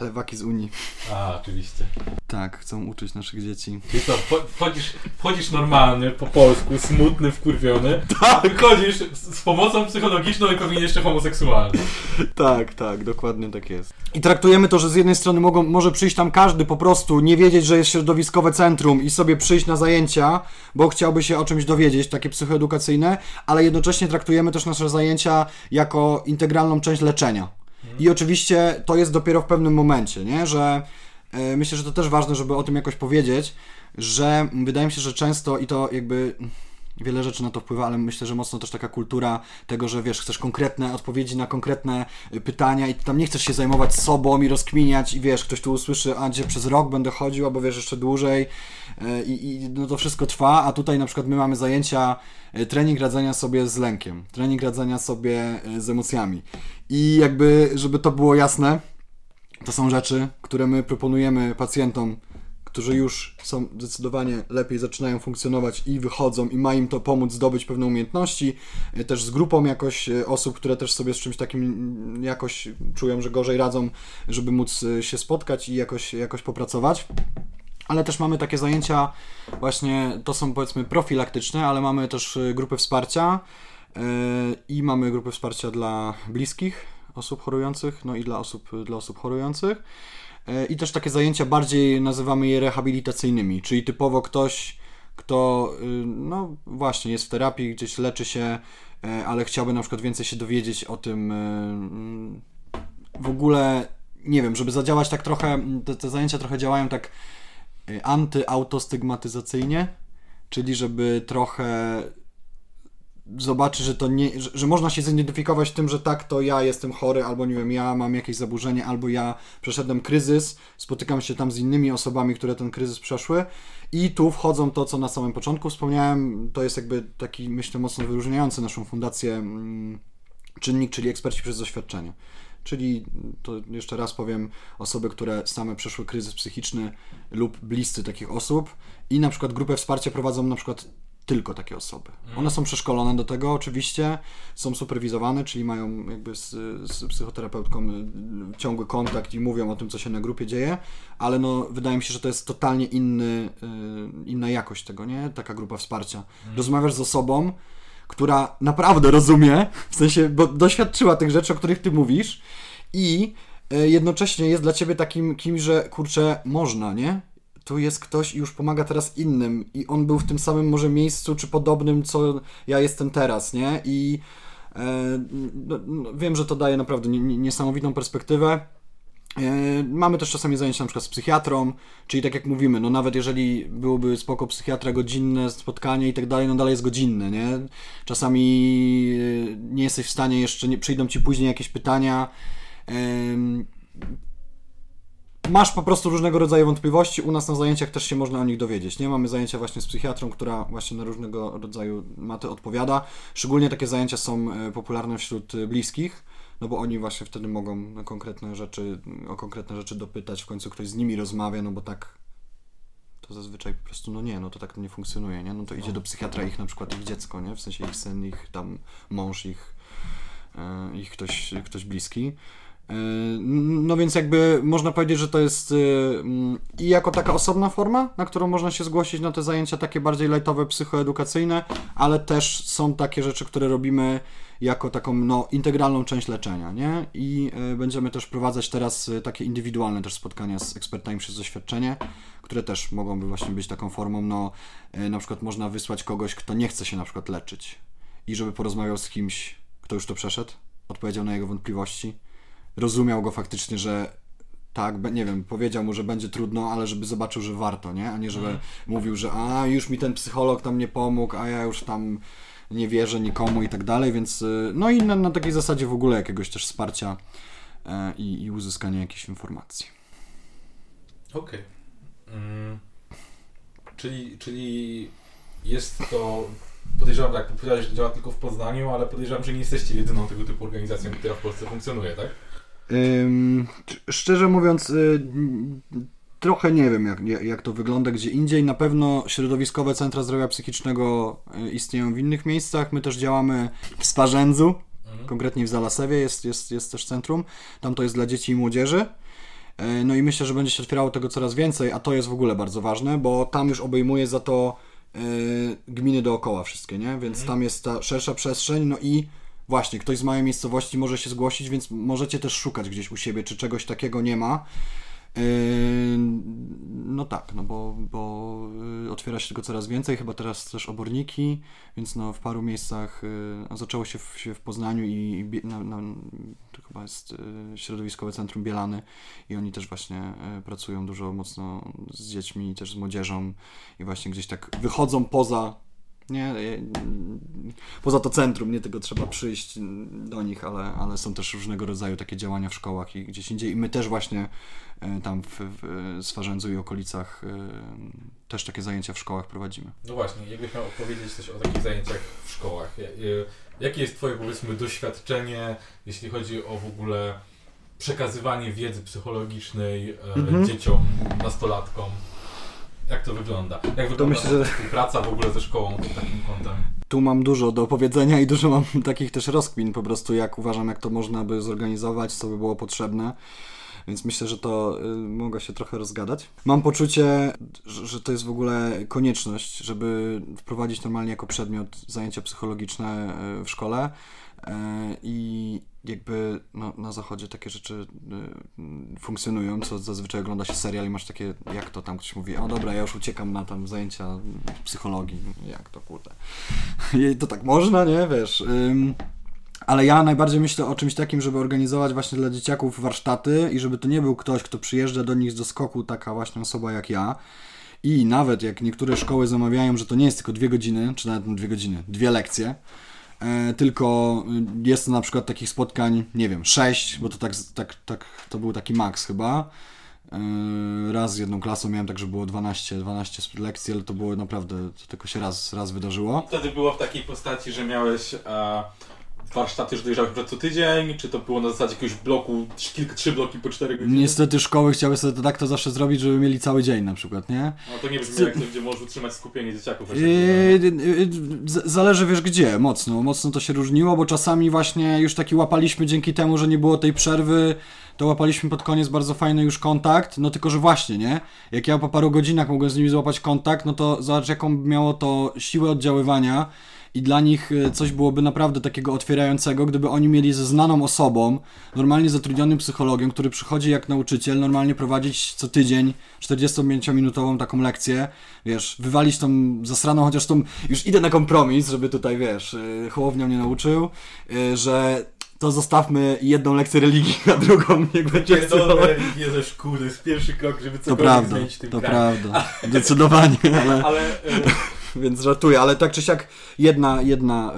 [SPEAKER 2] Lewaki z Unii.
[SPEAKER 1] A, oczywiście.
[SPEAKER 2] Tak, chcą uczyć naszych dzieci.
[SPEAKER 1] Czyli co, wcho- wchodzisz, wchodzisz normalny, po polsku, smutny, wkurwiony, a wychodzisz z, z pomocą psychologiczną i pewnie jeszcze homoseksualny.
[SPEAKER 2] Tak, tak, dokładnie tak jest. I traktujemy to, że z jednej strony mogą, może przyjść tam każdy po prostu, nie wiedzieć, że jest środowiskowe centrum i sobie przyjść na zajęcia, bo chciałby się o czymś dowiedzieć, takie psychoedukacyjne, ale jednocześnie traktujemy też nasze zajęcia jako integralną część leczenia. I oczywiście to jest dopiero w pewnym momencie, nie? że e, myślę, że to też ważne, żeby o tym jakoś powiedzieć, że wydaje mi się, że często i to jakby wiele rzeczy na to wpływa, ale myślę, że mocno też taka kultura tego, że wiesz, chcesz konkretne odpowiedzi na konkretne y, pytania i tam nie chcesz się zajmować sobą i rozkminiać i wiesz, ktoś tu usłyszy, a gdzie przez rok będę chodził, albo wiesz, jeszcze dłużej y, i, i no to wszystko trwa, a tutaj na przykład my mamy zajęcia y, trening radzenia sobie z lękiem, trening radzenia sobie z emocjami. I jakby, żeby to było jasne, to są rzeczy, które my proponujemy pacjentom, którzy już są zdecydowanie lepiej zaczynają funkcjonować i wychodzą i ma im to pomóc zdobyć pewne umiejętności, y, też z grupą jakoś y, osób, które też sobie z czymś takim mm, jakoś czują, że gorzej radzą, żeby móc y, się spotkać i jakoś, jakoś popracować. Ale też mamy takie zajęcia, właśnie to są powiedzmy profilaktyczne, ale mamy też grupy wsparcia i mamy grupy wsparcia dla bliskich osób chorujących, no i dla osób, dla osób chorujących. E, I też takie zajęcia bardziej nazywamy je rehabilitacyjnymi, czyli typowo ktoś, kto y, no właśnie jest w terapii, gdzieś leczy się, e, ale chciałby na przykład więcej się dowiedzieć o tym y, mm, w ogóle, nie wiem, żeby zadziałać tak trochę, te, te zajęcia trochę działają tak antyautostygmatyzacyjnie, czyli żeby trochę zobaczy, że to nie, że, że można się zidentyfikować tym, że tak, to ja jestem chory, albo nie wiem, ja mam jakieś zaburzenie, albo ja przeszedłem kryzys, spotykam się tam z innymi osobami, które ten kryzys przeszły i tu wchodzą to, co na samym początku wspomniałem, to jest jakby taki, myślę, mocno wyróżniający naszą fundację mm, czynnik, czyli eksperci przez doświadczenie. Czyli, to jeszcze raz powiem, osoby, które same przeszły kryzys psychiczny lub bliscy takich osób i na przykład grupę wsparcia prowadzą na przykład tylko takie osoby. One są przeszkolone do tego oczywiście, są superwizowane, czyli mają jakby z, z psychoterapeutką y, ciągły kontakt i mówią o tym, co się na grupie dzieje, ale no wydaje mi się, że to jest totalnie inny, y, inna jakość tego, nie? Taka grupa wsparcia. Rozmawiasz z osobą, która naprawdę rozumie, w sensie, bo doświadczyła tych rzeczy, o których ty mówisz i y, jednocześnie jest dla ciebie takim kimś, że kurczę, można, nie? Tu jest ktoś i już pomaga teraz innym i on był w tym samym może miejscu, czy podobnym, co ja jestem teraz, nie? I e, no, no, wiem, że to daje naprawdę nie- nie- niesamowitą perspektywę. E, Mamy też czasami zajęcia na przykład z psychiatrą, czyli tak jak mówimy, no nawet jeżeli byłoby spoko psychiatra godzinne spotkanie i tak dalej, no dalej jest godzinne, nie? Czasami e, nie jesteś w stanie jeszcze, nie, przyjdą ci później jakieś pytania, masz po prostu różnego rodzaju wątpliwości. U nas na zajęciach też się można o nich dowiedzieć. Nie mamy zajęcia właśnie z psychiatrą, która właśnie na różnego rodzaju maty odpowiada. Szczególnie takie zajęcia są e, popularne wśród e, bliskich, no bo oni właśnie wtedy mogą konkretne rzeczy, o konkretne rzeczy dopytać, w końcu ktoś z nimi rozmawia, no bo tak to zazwyczaj po prostu, no nie, no to tak nie funkcjonuje, nie? No to idzie do psychiatra ich na przykład ich dziecko, nie? W sensie ich syn, ich tam mąż, ich, e, ich ktoś, ktoś bliski. No więc jakby można powiedzieć, że to jest y, mm, i jako taka osobna forma, na którą można się zgłosić na te zajęcia takie bardziej lightowe, psychoedukacyjne, ale też są takie rzeczy, które robimy jako taką no, integralną część leczenia, nie? I y, będziemy też prowadzać teraz y, takie indywidualne też spotkania z ekspertami przez doświadczenie, które też mogą właśnie być taką formą, no na przykład można wysłać kogoś, kto nie chce się na przykład leczyć i żeby porozmawiał z kimś, kto już to przeszedł, odpowiedział na jego wątpliwości, rozumiał go faktycznie, że tak, nie wiem, powiedział mu, że będzie trudno, ale żeby zobaczył, że warto, nie? A nie, żeby mówił, że a, już mi ten psycholog tam nie pomógł, a ja już tam nie wierzę nikomu i tak dalej, więc y, no i na, na takiej zasadzie w ogóle jakiegoś też wsparcia e, i, i uzyskania jakichś informacji.
[SPEAKER 1] Okej. Mm. Czyli, czyli jest to, podejrzewam, tak, powiedziałeś, że działa tylko w Poznaniu, ale podejrzewam, że nie jesteście jedyną tego typu organizacją, która w Polsce funkcjonuje, tak?
[SPEAKER 2] Szczerze mówiąc, y, trochę nie wiem, jak, jak to wygląda gdzie indziej. Na pewno środowiskowe centra zdrowia psychicznego y, istnieją w innych miejscach. My też działamy w Sparzędzu, mhm. konkretnie w Zalasewie jest, jest, jest też centrum. Tam to jest dla dzieci i młodzieży. Y, no i myślę, że będzie się otwierało tego coraz więcej, a to jest w ogóle bardzo ważne, bo tam już obejmuje za to gminy dookoła wszystkie, nie? Więc mhm. tam jest ta szersza przestrzeń, no i właśnie, ktoś z małej miejscowości może się zgłosić, więc możecie też szukać gdzieś u siebie, czy czegoś takiego nie ma. Yy, no tak, no bo, bo yy, otwiera się tego coraz więcej, chyba teraz też oborniki, więc no w paru miejscach yy, zaczęło się w, się w Poznaniu i, i na, na, to chyba jest środowiskowe centrum Bielany i oni też właśnie pracują dużo mocno z dziećmi też z młodzieżą i właśnie gdzieś tak wychodzą poza nie, poza to centrum, nie tego trzeba przyjść do nich, ale, ale są też różnego rodzaju takie działania w szkołach i gdzieś indziej. I my też właśnie e, tam w, w Swarzędzu i okolicach e, też takie zajęcia w szkołach prowadzimy.
[SPEAKER 1] No właśnie, jakbyś miał opowiedzieć coś o takich zajęciach w szkołach. Jakie jest Twoje, powiedzmy, doświadczenie, jeśli chodzi o w ogóle przekazywanie wiedzy psychologicznej e, mhm. dzieciom, nastolatkom? Jak to wygląda? Jak wygląda myślę, że... współpraca w ogóle ze szkołą pod takim kątem?
[SPEAKER 2] Tu mam dużo do opowiedzenia i dużo mam takich też rozkmin po prostu, jak uważam, jak to można by zorganizować, co by było potrzebne. Więc myślę, że to y, mogę się trochę rozgadać. Mam poczucie, że, że to jest w ogóle konieczność, żeby wprowadzić normalnie jako przedmiot zajęcia psychologiczne y, w szkole. Y, I jakby no, na zachodzie takie rzeczy y, funkcjonują, co zazwyczaj ogląda się serial i masz takie, jak to tam ktoś mówi, o dobra, ja już uciekam na tam zajęcia psychologii, jak to kurde. I to tak można, nie, wiesz. Ym, ale ja najbardziej myślę o czymś takim, żeby organizować właśnie dla dzieciaków warsztaty i żeby to nie był ktoś, kto przyjeżdża do nich z doskoku, taka właśnie osoba jak ja. I nawet jak niektóre szkoły zamawiają, że to nie jest tylko dwie godziny, czy nawet dwie godziny, dwie lekcje, tylko jest na przykład takich spotkań, nie wiem, sześć, bo to tak, tak, tak to był taki maks chyba. E, raz z jedną klasą miałem tak, że było 12, 12 lekcji, ale to było naprawdę, to tylko się raz, raz wydarzyło.
[SPEAKER 1] Wtedy było w takiej postaci, że miałeś e, warsztaty już dojrzałych co tydzień, czy to było na zasadzie jakiegoś bloku, kilka, trzy bloki po cztery godziny?
[SPEAKER 2] Niestety szkoły chciały sobie to tak to zawsze zrobić, żeby mieli cały dzień na przykład, nie?
[SPEAKER 1] No to nie brzmi jak to, gdzie możesz utrzymać skupienie dzieciaków. Yy, yy,
[SPEAKER 2] zależy wiesz gdzie, mocno, mocno to się różniło, bo czasami właśnie już taki łapaliśmy dzięki temu, że nie było tej przerwy, to łapaliśmy pod koniec bardzo fajny już kontakt, no tylko, że właśnie, nie? Jak ja po paru godzinach mogłem z nimi złapać kontakt, no to zobacz jaką miało to siłę oddziaływania, i dla nich e, coś byłoby naprawdę takiego otwierającego, gdyby oni mieli ze znaną osobą, normalnie zatrudnionym psychologiem, który przychodzi jak nauczyciel, normalnie prowadzić co tydzień 45-minutową taką lekcję, wiesz, wywalić tą zasraną, chociaż tą, już idę na kompromis, żeby tutaj, wiesz, Hołownia mnie nauczył, e, że to zostawmy jedną lekcję religii, a drugą niech będzie
[SPEAKER 1] Pierdolę religię ze szkół, to jest pierwszy krok, żeby cokolwiek
[SPEAKER 2] to prawda,
[SPEAKER 1] zmienić w tym
[SPEAKER 2] To kraju. prawda, zdecydowanie, ale...
[SPEAKER 1] ale
[SPEAKER 2] więc żartuję, ale tak czy siak jedna, jedna,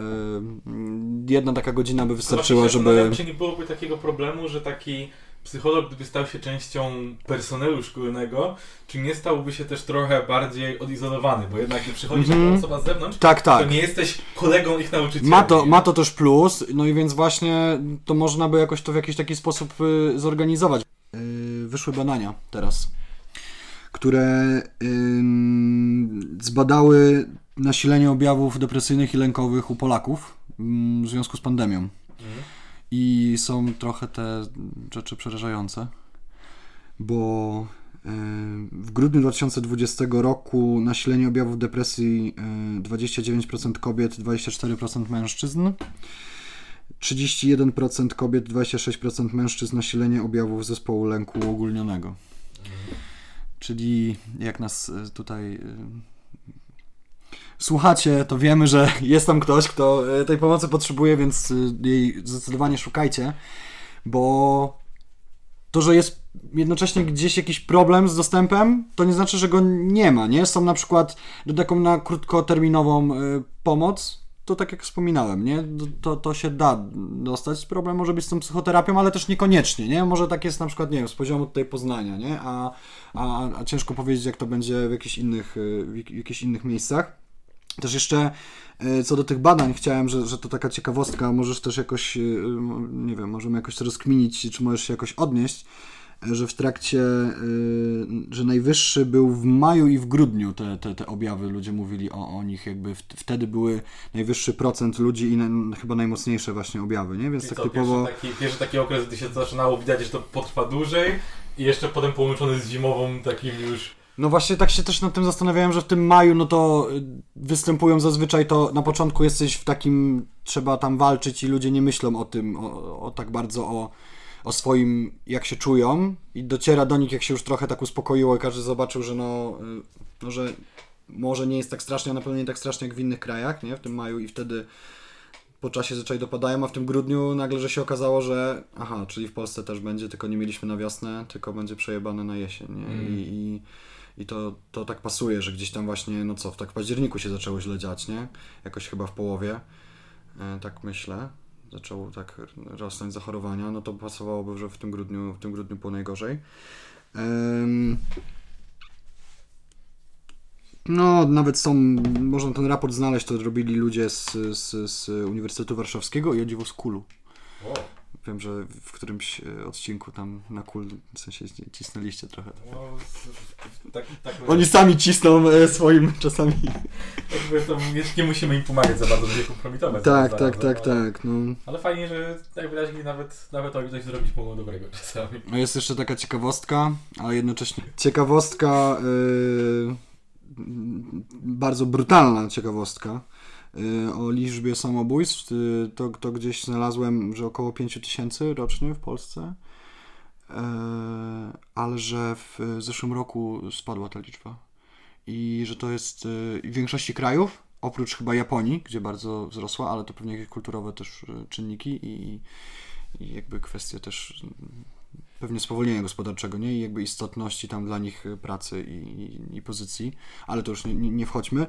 [SPEAKER 2] yy, jedna taka godzina by wystarczyła, żeby...
[SPEAKER 1] Czy nie byłoby takiego problemu, że taki psycholog, gdyby stał się częścią personelu szkolnego, czy nie stałby się też trochę bardziej odizolowany, bo jednak gdy przychodzisz mm -hmm. jako osoba z zewnątrz,
[SPEAKER 2] tak, tak.
[SPEAKER 1] to nie jesteś kolegą ich nauczycieli.
[SPEAKER 2] Ma to, ma to też plus, no i więc właśnie to można by jakoś to w jakiś taki sposób y, zorganizować. Yy, wyszły badania teraz które zbadały nasilenie objawów depresyjnych i lękowych u Polaków w związku z pandemią. Mhm. I są trochę te rzeczy przerażające, bo w grudniu 2020 roku nasilenie objawów depresji 29% kobiet, 24% mężczyzn. 31% kobiet, 26% mężczyzn nasilenie objawów zespołu lęku uogólnionego. Mhm. Czyli jak nas e, tutaj e, słuchacie, to wiemy, że jest tam ktoś, kto e, tej pomocy potrzebuje, więc jej zdecydowanie szukajcie, bo to, że jest jednocześnie gdzieś jakiś problem z dostępem, to nie znaczy, że go nie ma, nie? Są na przykład taką na krótkoterminową pomoc, to tak jak wspominałem, nie? To, to się da dostać. Problem może być z tą psychoterapią, ale też niekoniecznie, nie? Może tak jest na przykład, nie wiem, z poziomu tutaj Poznania, nie? A, a, a ciężko powiedzieć, jak to będzie w jakichś innych, w jakichś innych miejscach. Też jeszcze e, co do tych badań chciałem, że, że to taka ciekawostka, możesz też jakoś, e, nie wiem, możemy jakoś to rozkminić, czy możesz się jakoś odnieść, że w trakcie, że najwyższy był w maju i w grudniu te, te, te objawy, ludzie mówili o, o nich, jakby wtedy były najwyższy procent ludzi i na, chyba najmocniejsze właśnie objawy, nie? Więc
[SPEAKER 1] I
[SPEAKER 2] tak
[SPEAKER 1] co,
[SPEAKER 2] typowo...
[SPEAKER 1] Pierwszy taki, pierwszy taki okres, gdy się zaczynało widać, że to potrwa dłużej i jeszcze potem połączony z zimową takim już
[SPEAKER 2] no właśnie tak się też nad tym zastanawiałem, że w tym maju, no to y, występują zazwyczaj to na początku jesteś w takim, trzeba tam walczyć i ludzie nie myślą o tym, o, o tak bardzo o, o swoim, jak się czują i dociera do nich, jak się już trochę tak uspokoiło i każdy zobaczył, że no, y, no że może nie jest tak strasznie, a na pewno nie tak strasznie jak w innych krajach, nie, w tym maju i wtedy po czasie zaczęli dopadają, a w tym grudniu nagle, że się okazało, że aha, czyli w Polsce też będzie, tylko nie mieliśmy na wiosnę, tylko będzie przejebane na jesień, nie? Mm. I, i i to, to tak pasuje, że gdzieś tam właśnie, no co, w tak październiku się zaczęło źle dziać, nie? Jakoś chyba w połowie, e, tak myślę. Zaczęło tak rosnąć zachorowania, no to pasowałoby, że w tym grudniu, w tym grudniu było najgorzej. No, nawet są, można ten raport znaleźć, to robili ludzie z, z, z Uniwersytetu Warszawskiego i o dziwo z Kulu. Wow. Wiem, że w którymś e, odcinku tam na kul, w sensie cisnęliście trochę. No, tak, tak Oni sami cisną e, swoim czasami.
[SPEAKER 1] Jakby to nie, musimy im pomagać za bardzo, żeby je kompromitować.
[SPEAKER 2] Tak, tak, tak, ale, tak. No.
[SPEAKER 1] Ale fajnie, że najwyraźniej nawet, nawet oni coś zrobić mogą dobrego czasami.
[SPEAKER 2] No jest jeszcze taka ciekawostka, ale jednocześnie ciekawostka, yy, bardzo brutalna ciekawostka o liczbie samobójstw, y, to, to gdzieś znalazłem, że około 5 tysięcy rocznie w Polsce, y, ale że w zeszłym roku spadła ta liczba. I że to jest w większości krajów, oprócz chyba Japonii, gdzie bardzo wzrosła, ale to pewnie jakieś kulturowe też czynniki i, i jakby kwestie też pewnie spowolnienia gospodarczego, nie? I jakby istotności tam dla nich pracy i, i, i pozycji, ale to już nie, nie, wchodźmy.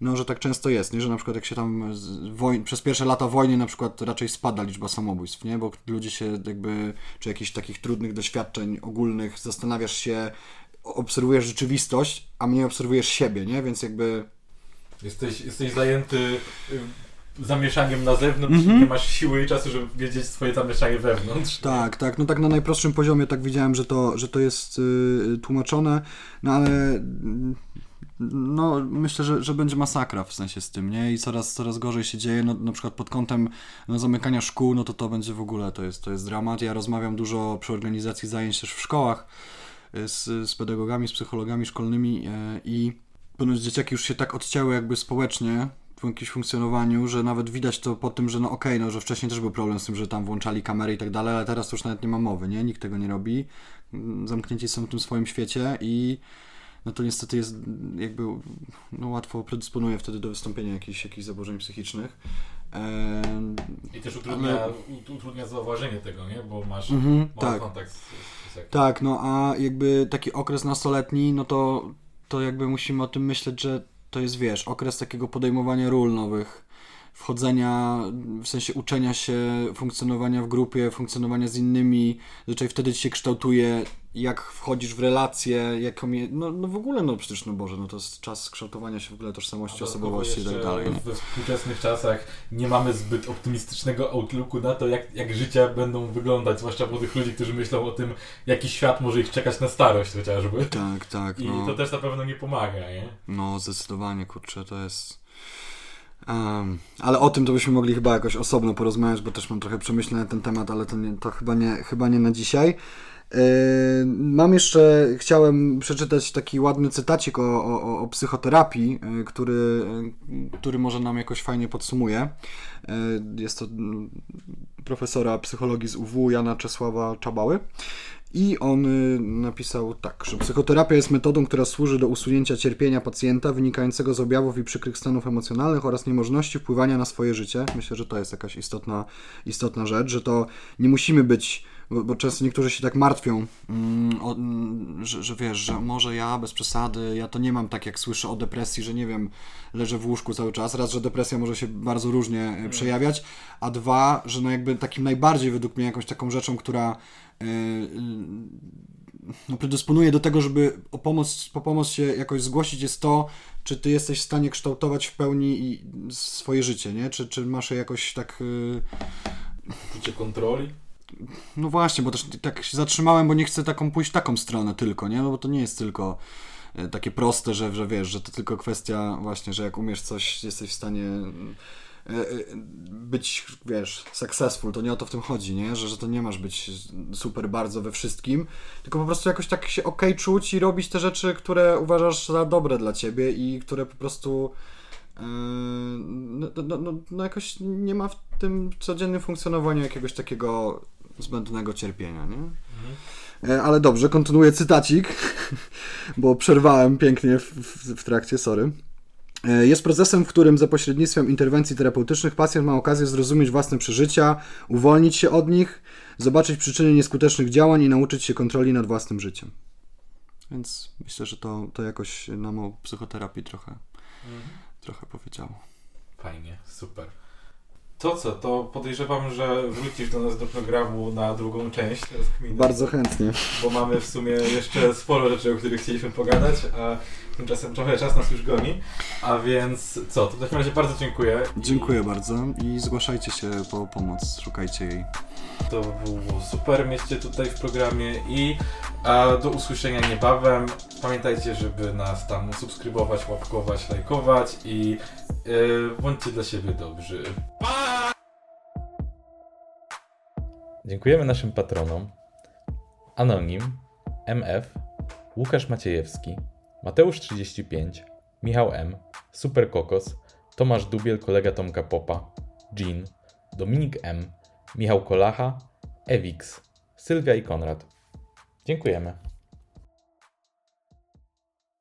[SPEAKER 2] No, że tak często jest, nie? Że na przykład jak się tam wojn, przez pierwsze lata wojny na przykład raczej spada liczba samobójstw, nie? Bo ludzie się jakby, czy jakichś takich trudnych doświadczeń ogólnych, zastanawiasz się, obserwujesz rzeczywistość, a mniej obserwujesz siebie, nie? Więc jakby...
[SPEAKER 1] Jesteś, jesteś zajęty y, zamieszaniem na zewnątrz mm -hmm. nie masz siły i czasu, żeby wiedzieć swoje zamieszanie wewnątrz.
[SPEAKER 2] Tak, tak, no tak na najprostszym poziomie tak widziałem, że to, że to jest yy, tłumaczone, no ale no myślę, że, że będzie masakra w sensie z tym, nie? I coraz, coraz gorzej się dzieje, no, na przykład pod kątem no, zamykania szkół, no to to będzie w ogóle, to jest, to jest dramat. Ja rozmawiam dużo przy organizacji zajęć też w szkołach y, z, z pedagogami, z psychologami szkolnymi i ponieważ dzieciaki już się tak odcięły jakby społecznie jakimś funkcjonowaniu, że nawet widać to po tym, że no okej, okay, no że wcześniej też był problem z tym, że tam włączali kamery i tak dalej, ale teraz to już nawet nie ma mowy, nie? Nikt tego nie robi. Zamknięci są w tym swoim świecie i no to niestety jest jakby no łatwo predysponuje wtedy do wystąpienia jakichś, jakichś zaburzeń psychicznych.
[SPEAKER 1] Eee, I też utrudnia, ale... utrudnia zauważenie tego, nie? Bo masz mm tak. kontakt z, z
[SPEAKER 2] Tak, no a jakby taki okres nastoletni, no to, to jakby musimy o tym myśleć, że to jest, wiesz, okres takiego podejmowania ról nowych, wchodzenia, w sensie uczenia się, funkcjonowania w grupie, funkcjonowania z innymi, zazwyczaj wtedy ci się kształtuje, jak wchodzisz w relacje, jaką je, no, no w ogóle, no przecież, no Boże, no to jest czas kształtowania się w ogóle tożsamości, osobowości i tak dalej.
[SPEAKER 1] We współczesnych czasach nie mamy zbyt optymistycznego outlooku na to, jak, jak życia będą wyglądać, zwłaszcza młodych ludzi, którzy myślą o tym, jaki świat może ich czekać na starość chociażby.
[SPEAKER 2] Tak, tak.
[SPEAKER 1] I no. to też na pewno nie pomaga, nie?
[SPEAKER 2] No, zdecydowanie, kurczę, to jest... Um, ale o tym to byśmy mogli chyba jakoś osobno porozmawiać, bo też mam trochę przemyśleń na ten temat, ale to, nie, to chyba, nie, chyba nie na dzisiaj. Mam jeszcze, chciałem przeczytać taki ładny cytacik o, o, o psychoterapii, yy, który, yy, który może nam jakoś fajnie podsumuje. Jest to mm, profesora psychologii z UW Jana Czesława Czabały. I on y, napisał tak, że psychoterapia jest metodą, która służy do usunięcia cierpienia pacjenta wynikającego z objawów i przykrych stanów emocjonalnych oraz niemożności wpływania na swoje życie. Myślę, że to jest jakaś istotna, istotna rzecz, że to nie musimy być bo, bo często niektórzy się tak martwią, mm, o, mm, że, że wiesz, że może ja bez przesady, ja to nie mam tak jak słyszę o depresji, że nie wiem, leżę w łóżku cały czas. Raz, że depresja może się bardzo różnie e, przejawiać, a dwa, że no jakby takim najbardziej według mnie jakąś taką rzeczą, która yy, no, predysponuje do tego, żeby o pomoc, po pomoc się jakoś zgłosić, jest to, czy ty jesteś w stanie kształtować w pełni i swoje życie, nie? Czy, czy masz je jakoś tak. Yy...
[SPEAKER 1] Poczucie kontroli?
[SPEAKER 2] No właśnie, bo też tak się zatrzymałem, bo nie chcę taką pójść taką stronę tylko, nie? No bo to nie jest tylko e, takie proste, że, że wiesz, że to tylko kwestia właśnie, że jak umiesz coś, jesteś w stanie e, e, być, wiesz, successful, to nie o to w tym chodzi, nie? Że, że to nie masz być super bardzo we wszystkim, tylko po prostu jakoś tak się ok czuć i robić te rzeczy, które uważasz za dobre dla ciebie i które po prostu no, no, no, no jakoś nie ma w tym codziennym funkcjonowaniu jakiegoś takiego zbędnego cierpienia, nie? Mhm. Ale dobrze, kontynuuję cytacik, bo przerwałem pięknie w, w, w trakcie, sorry. E, jest procesem, w którym za pośrednictwem interwencji terapeutycznych pacjent ma okazję zrozumieć własne przeżycia, uwolnić się od nich, zobaczyć przyczyny nieskutecznych działań i nauczyć się kontroli nad własnym życiem. Więc myślę, że to, to jakoś nam o psychoterapii trochę, mhm. trochę powiedziało.
[SPEAKER 1] Fajnie, super. To co, to podejrzewam, że wrócisz do nas do programu na drugą część
[SPEAKER 2] rozkminy. Bardzo chętnie.
[SPEAKER 1] Bo mamy w sumie jeszcze sporo rzeczy, o których chcieliśmy pogadać, a tymczasem trochę czas nas już goni. A więc co, to w takim razie bardzo dziękuję.
[SPEAKER 2] Dziękuję I... bardzo i zgłaszajcie się po pomoc, szukajcie jej.
[SPEAKER 1] To było super mieście tutaj w programie i do usłyszenia niebawem. Pamiętajcie, żeby nas tam subskrybować, łapkować, lajkować i yy, bądźcie dla siebie dobrzy. Pa! Dziękujemy naszym patronom. Anonim, MF, Łukasz Maciejewski, Mateusz 35, Michał M, Super Kokos, Tomasz Dubiel, kolega Tomka Popa, Jean, Dominik M, Michał Kolacha, Ewix, Sylwia i Konrad. Dziękujemy.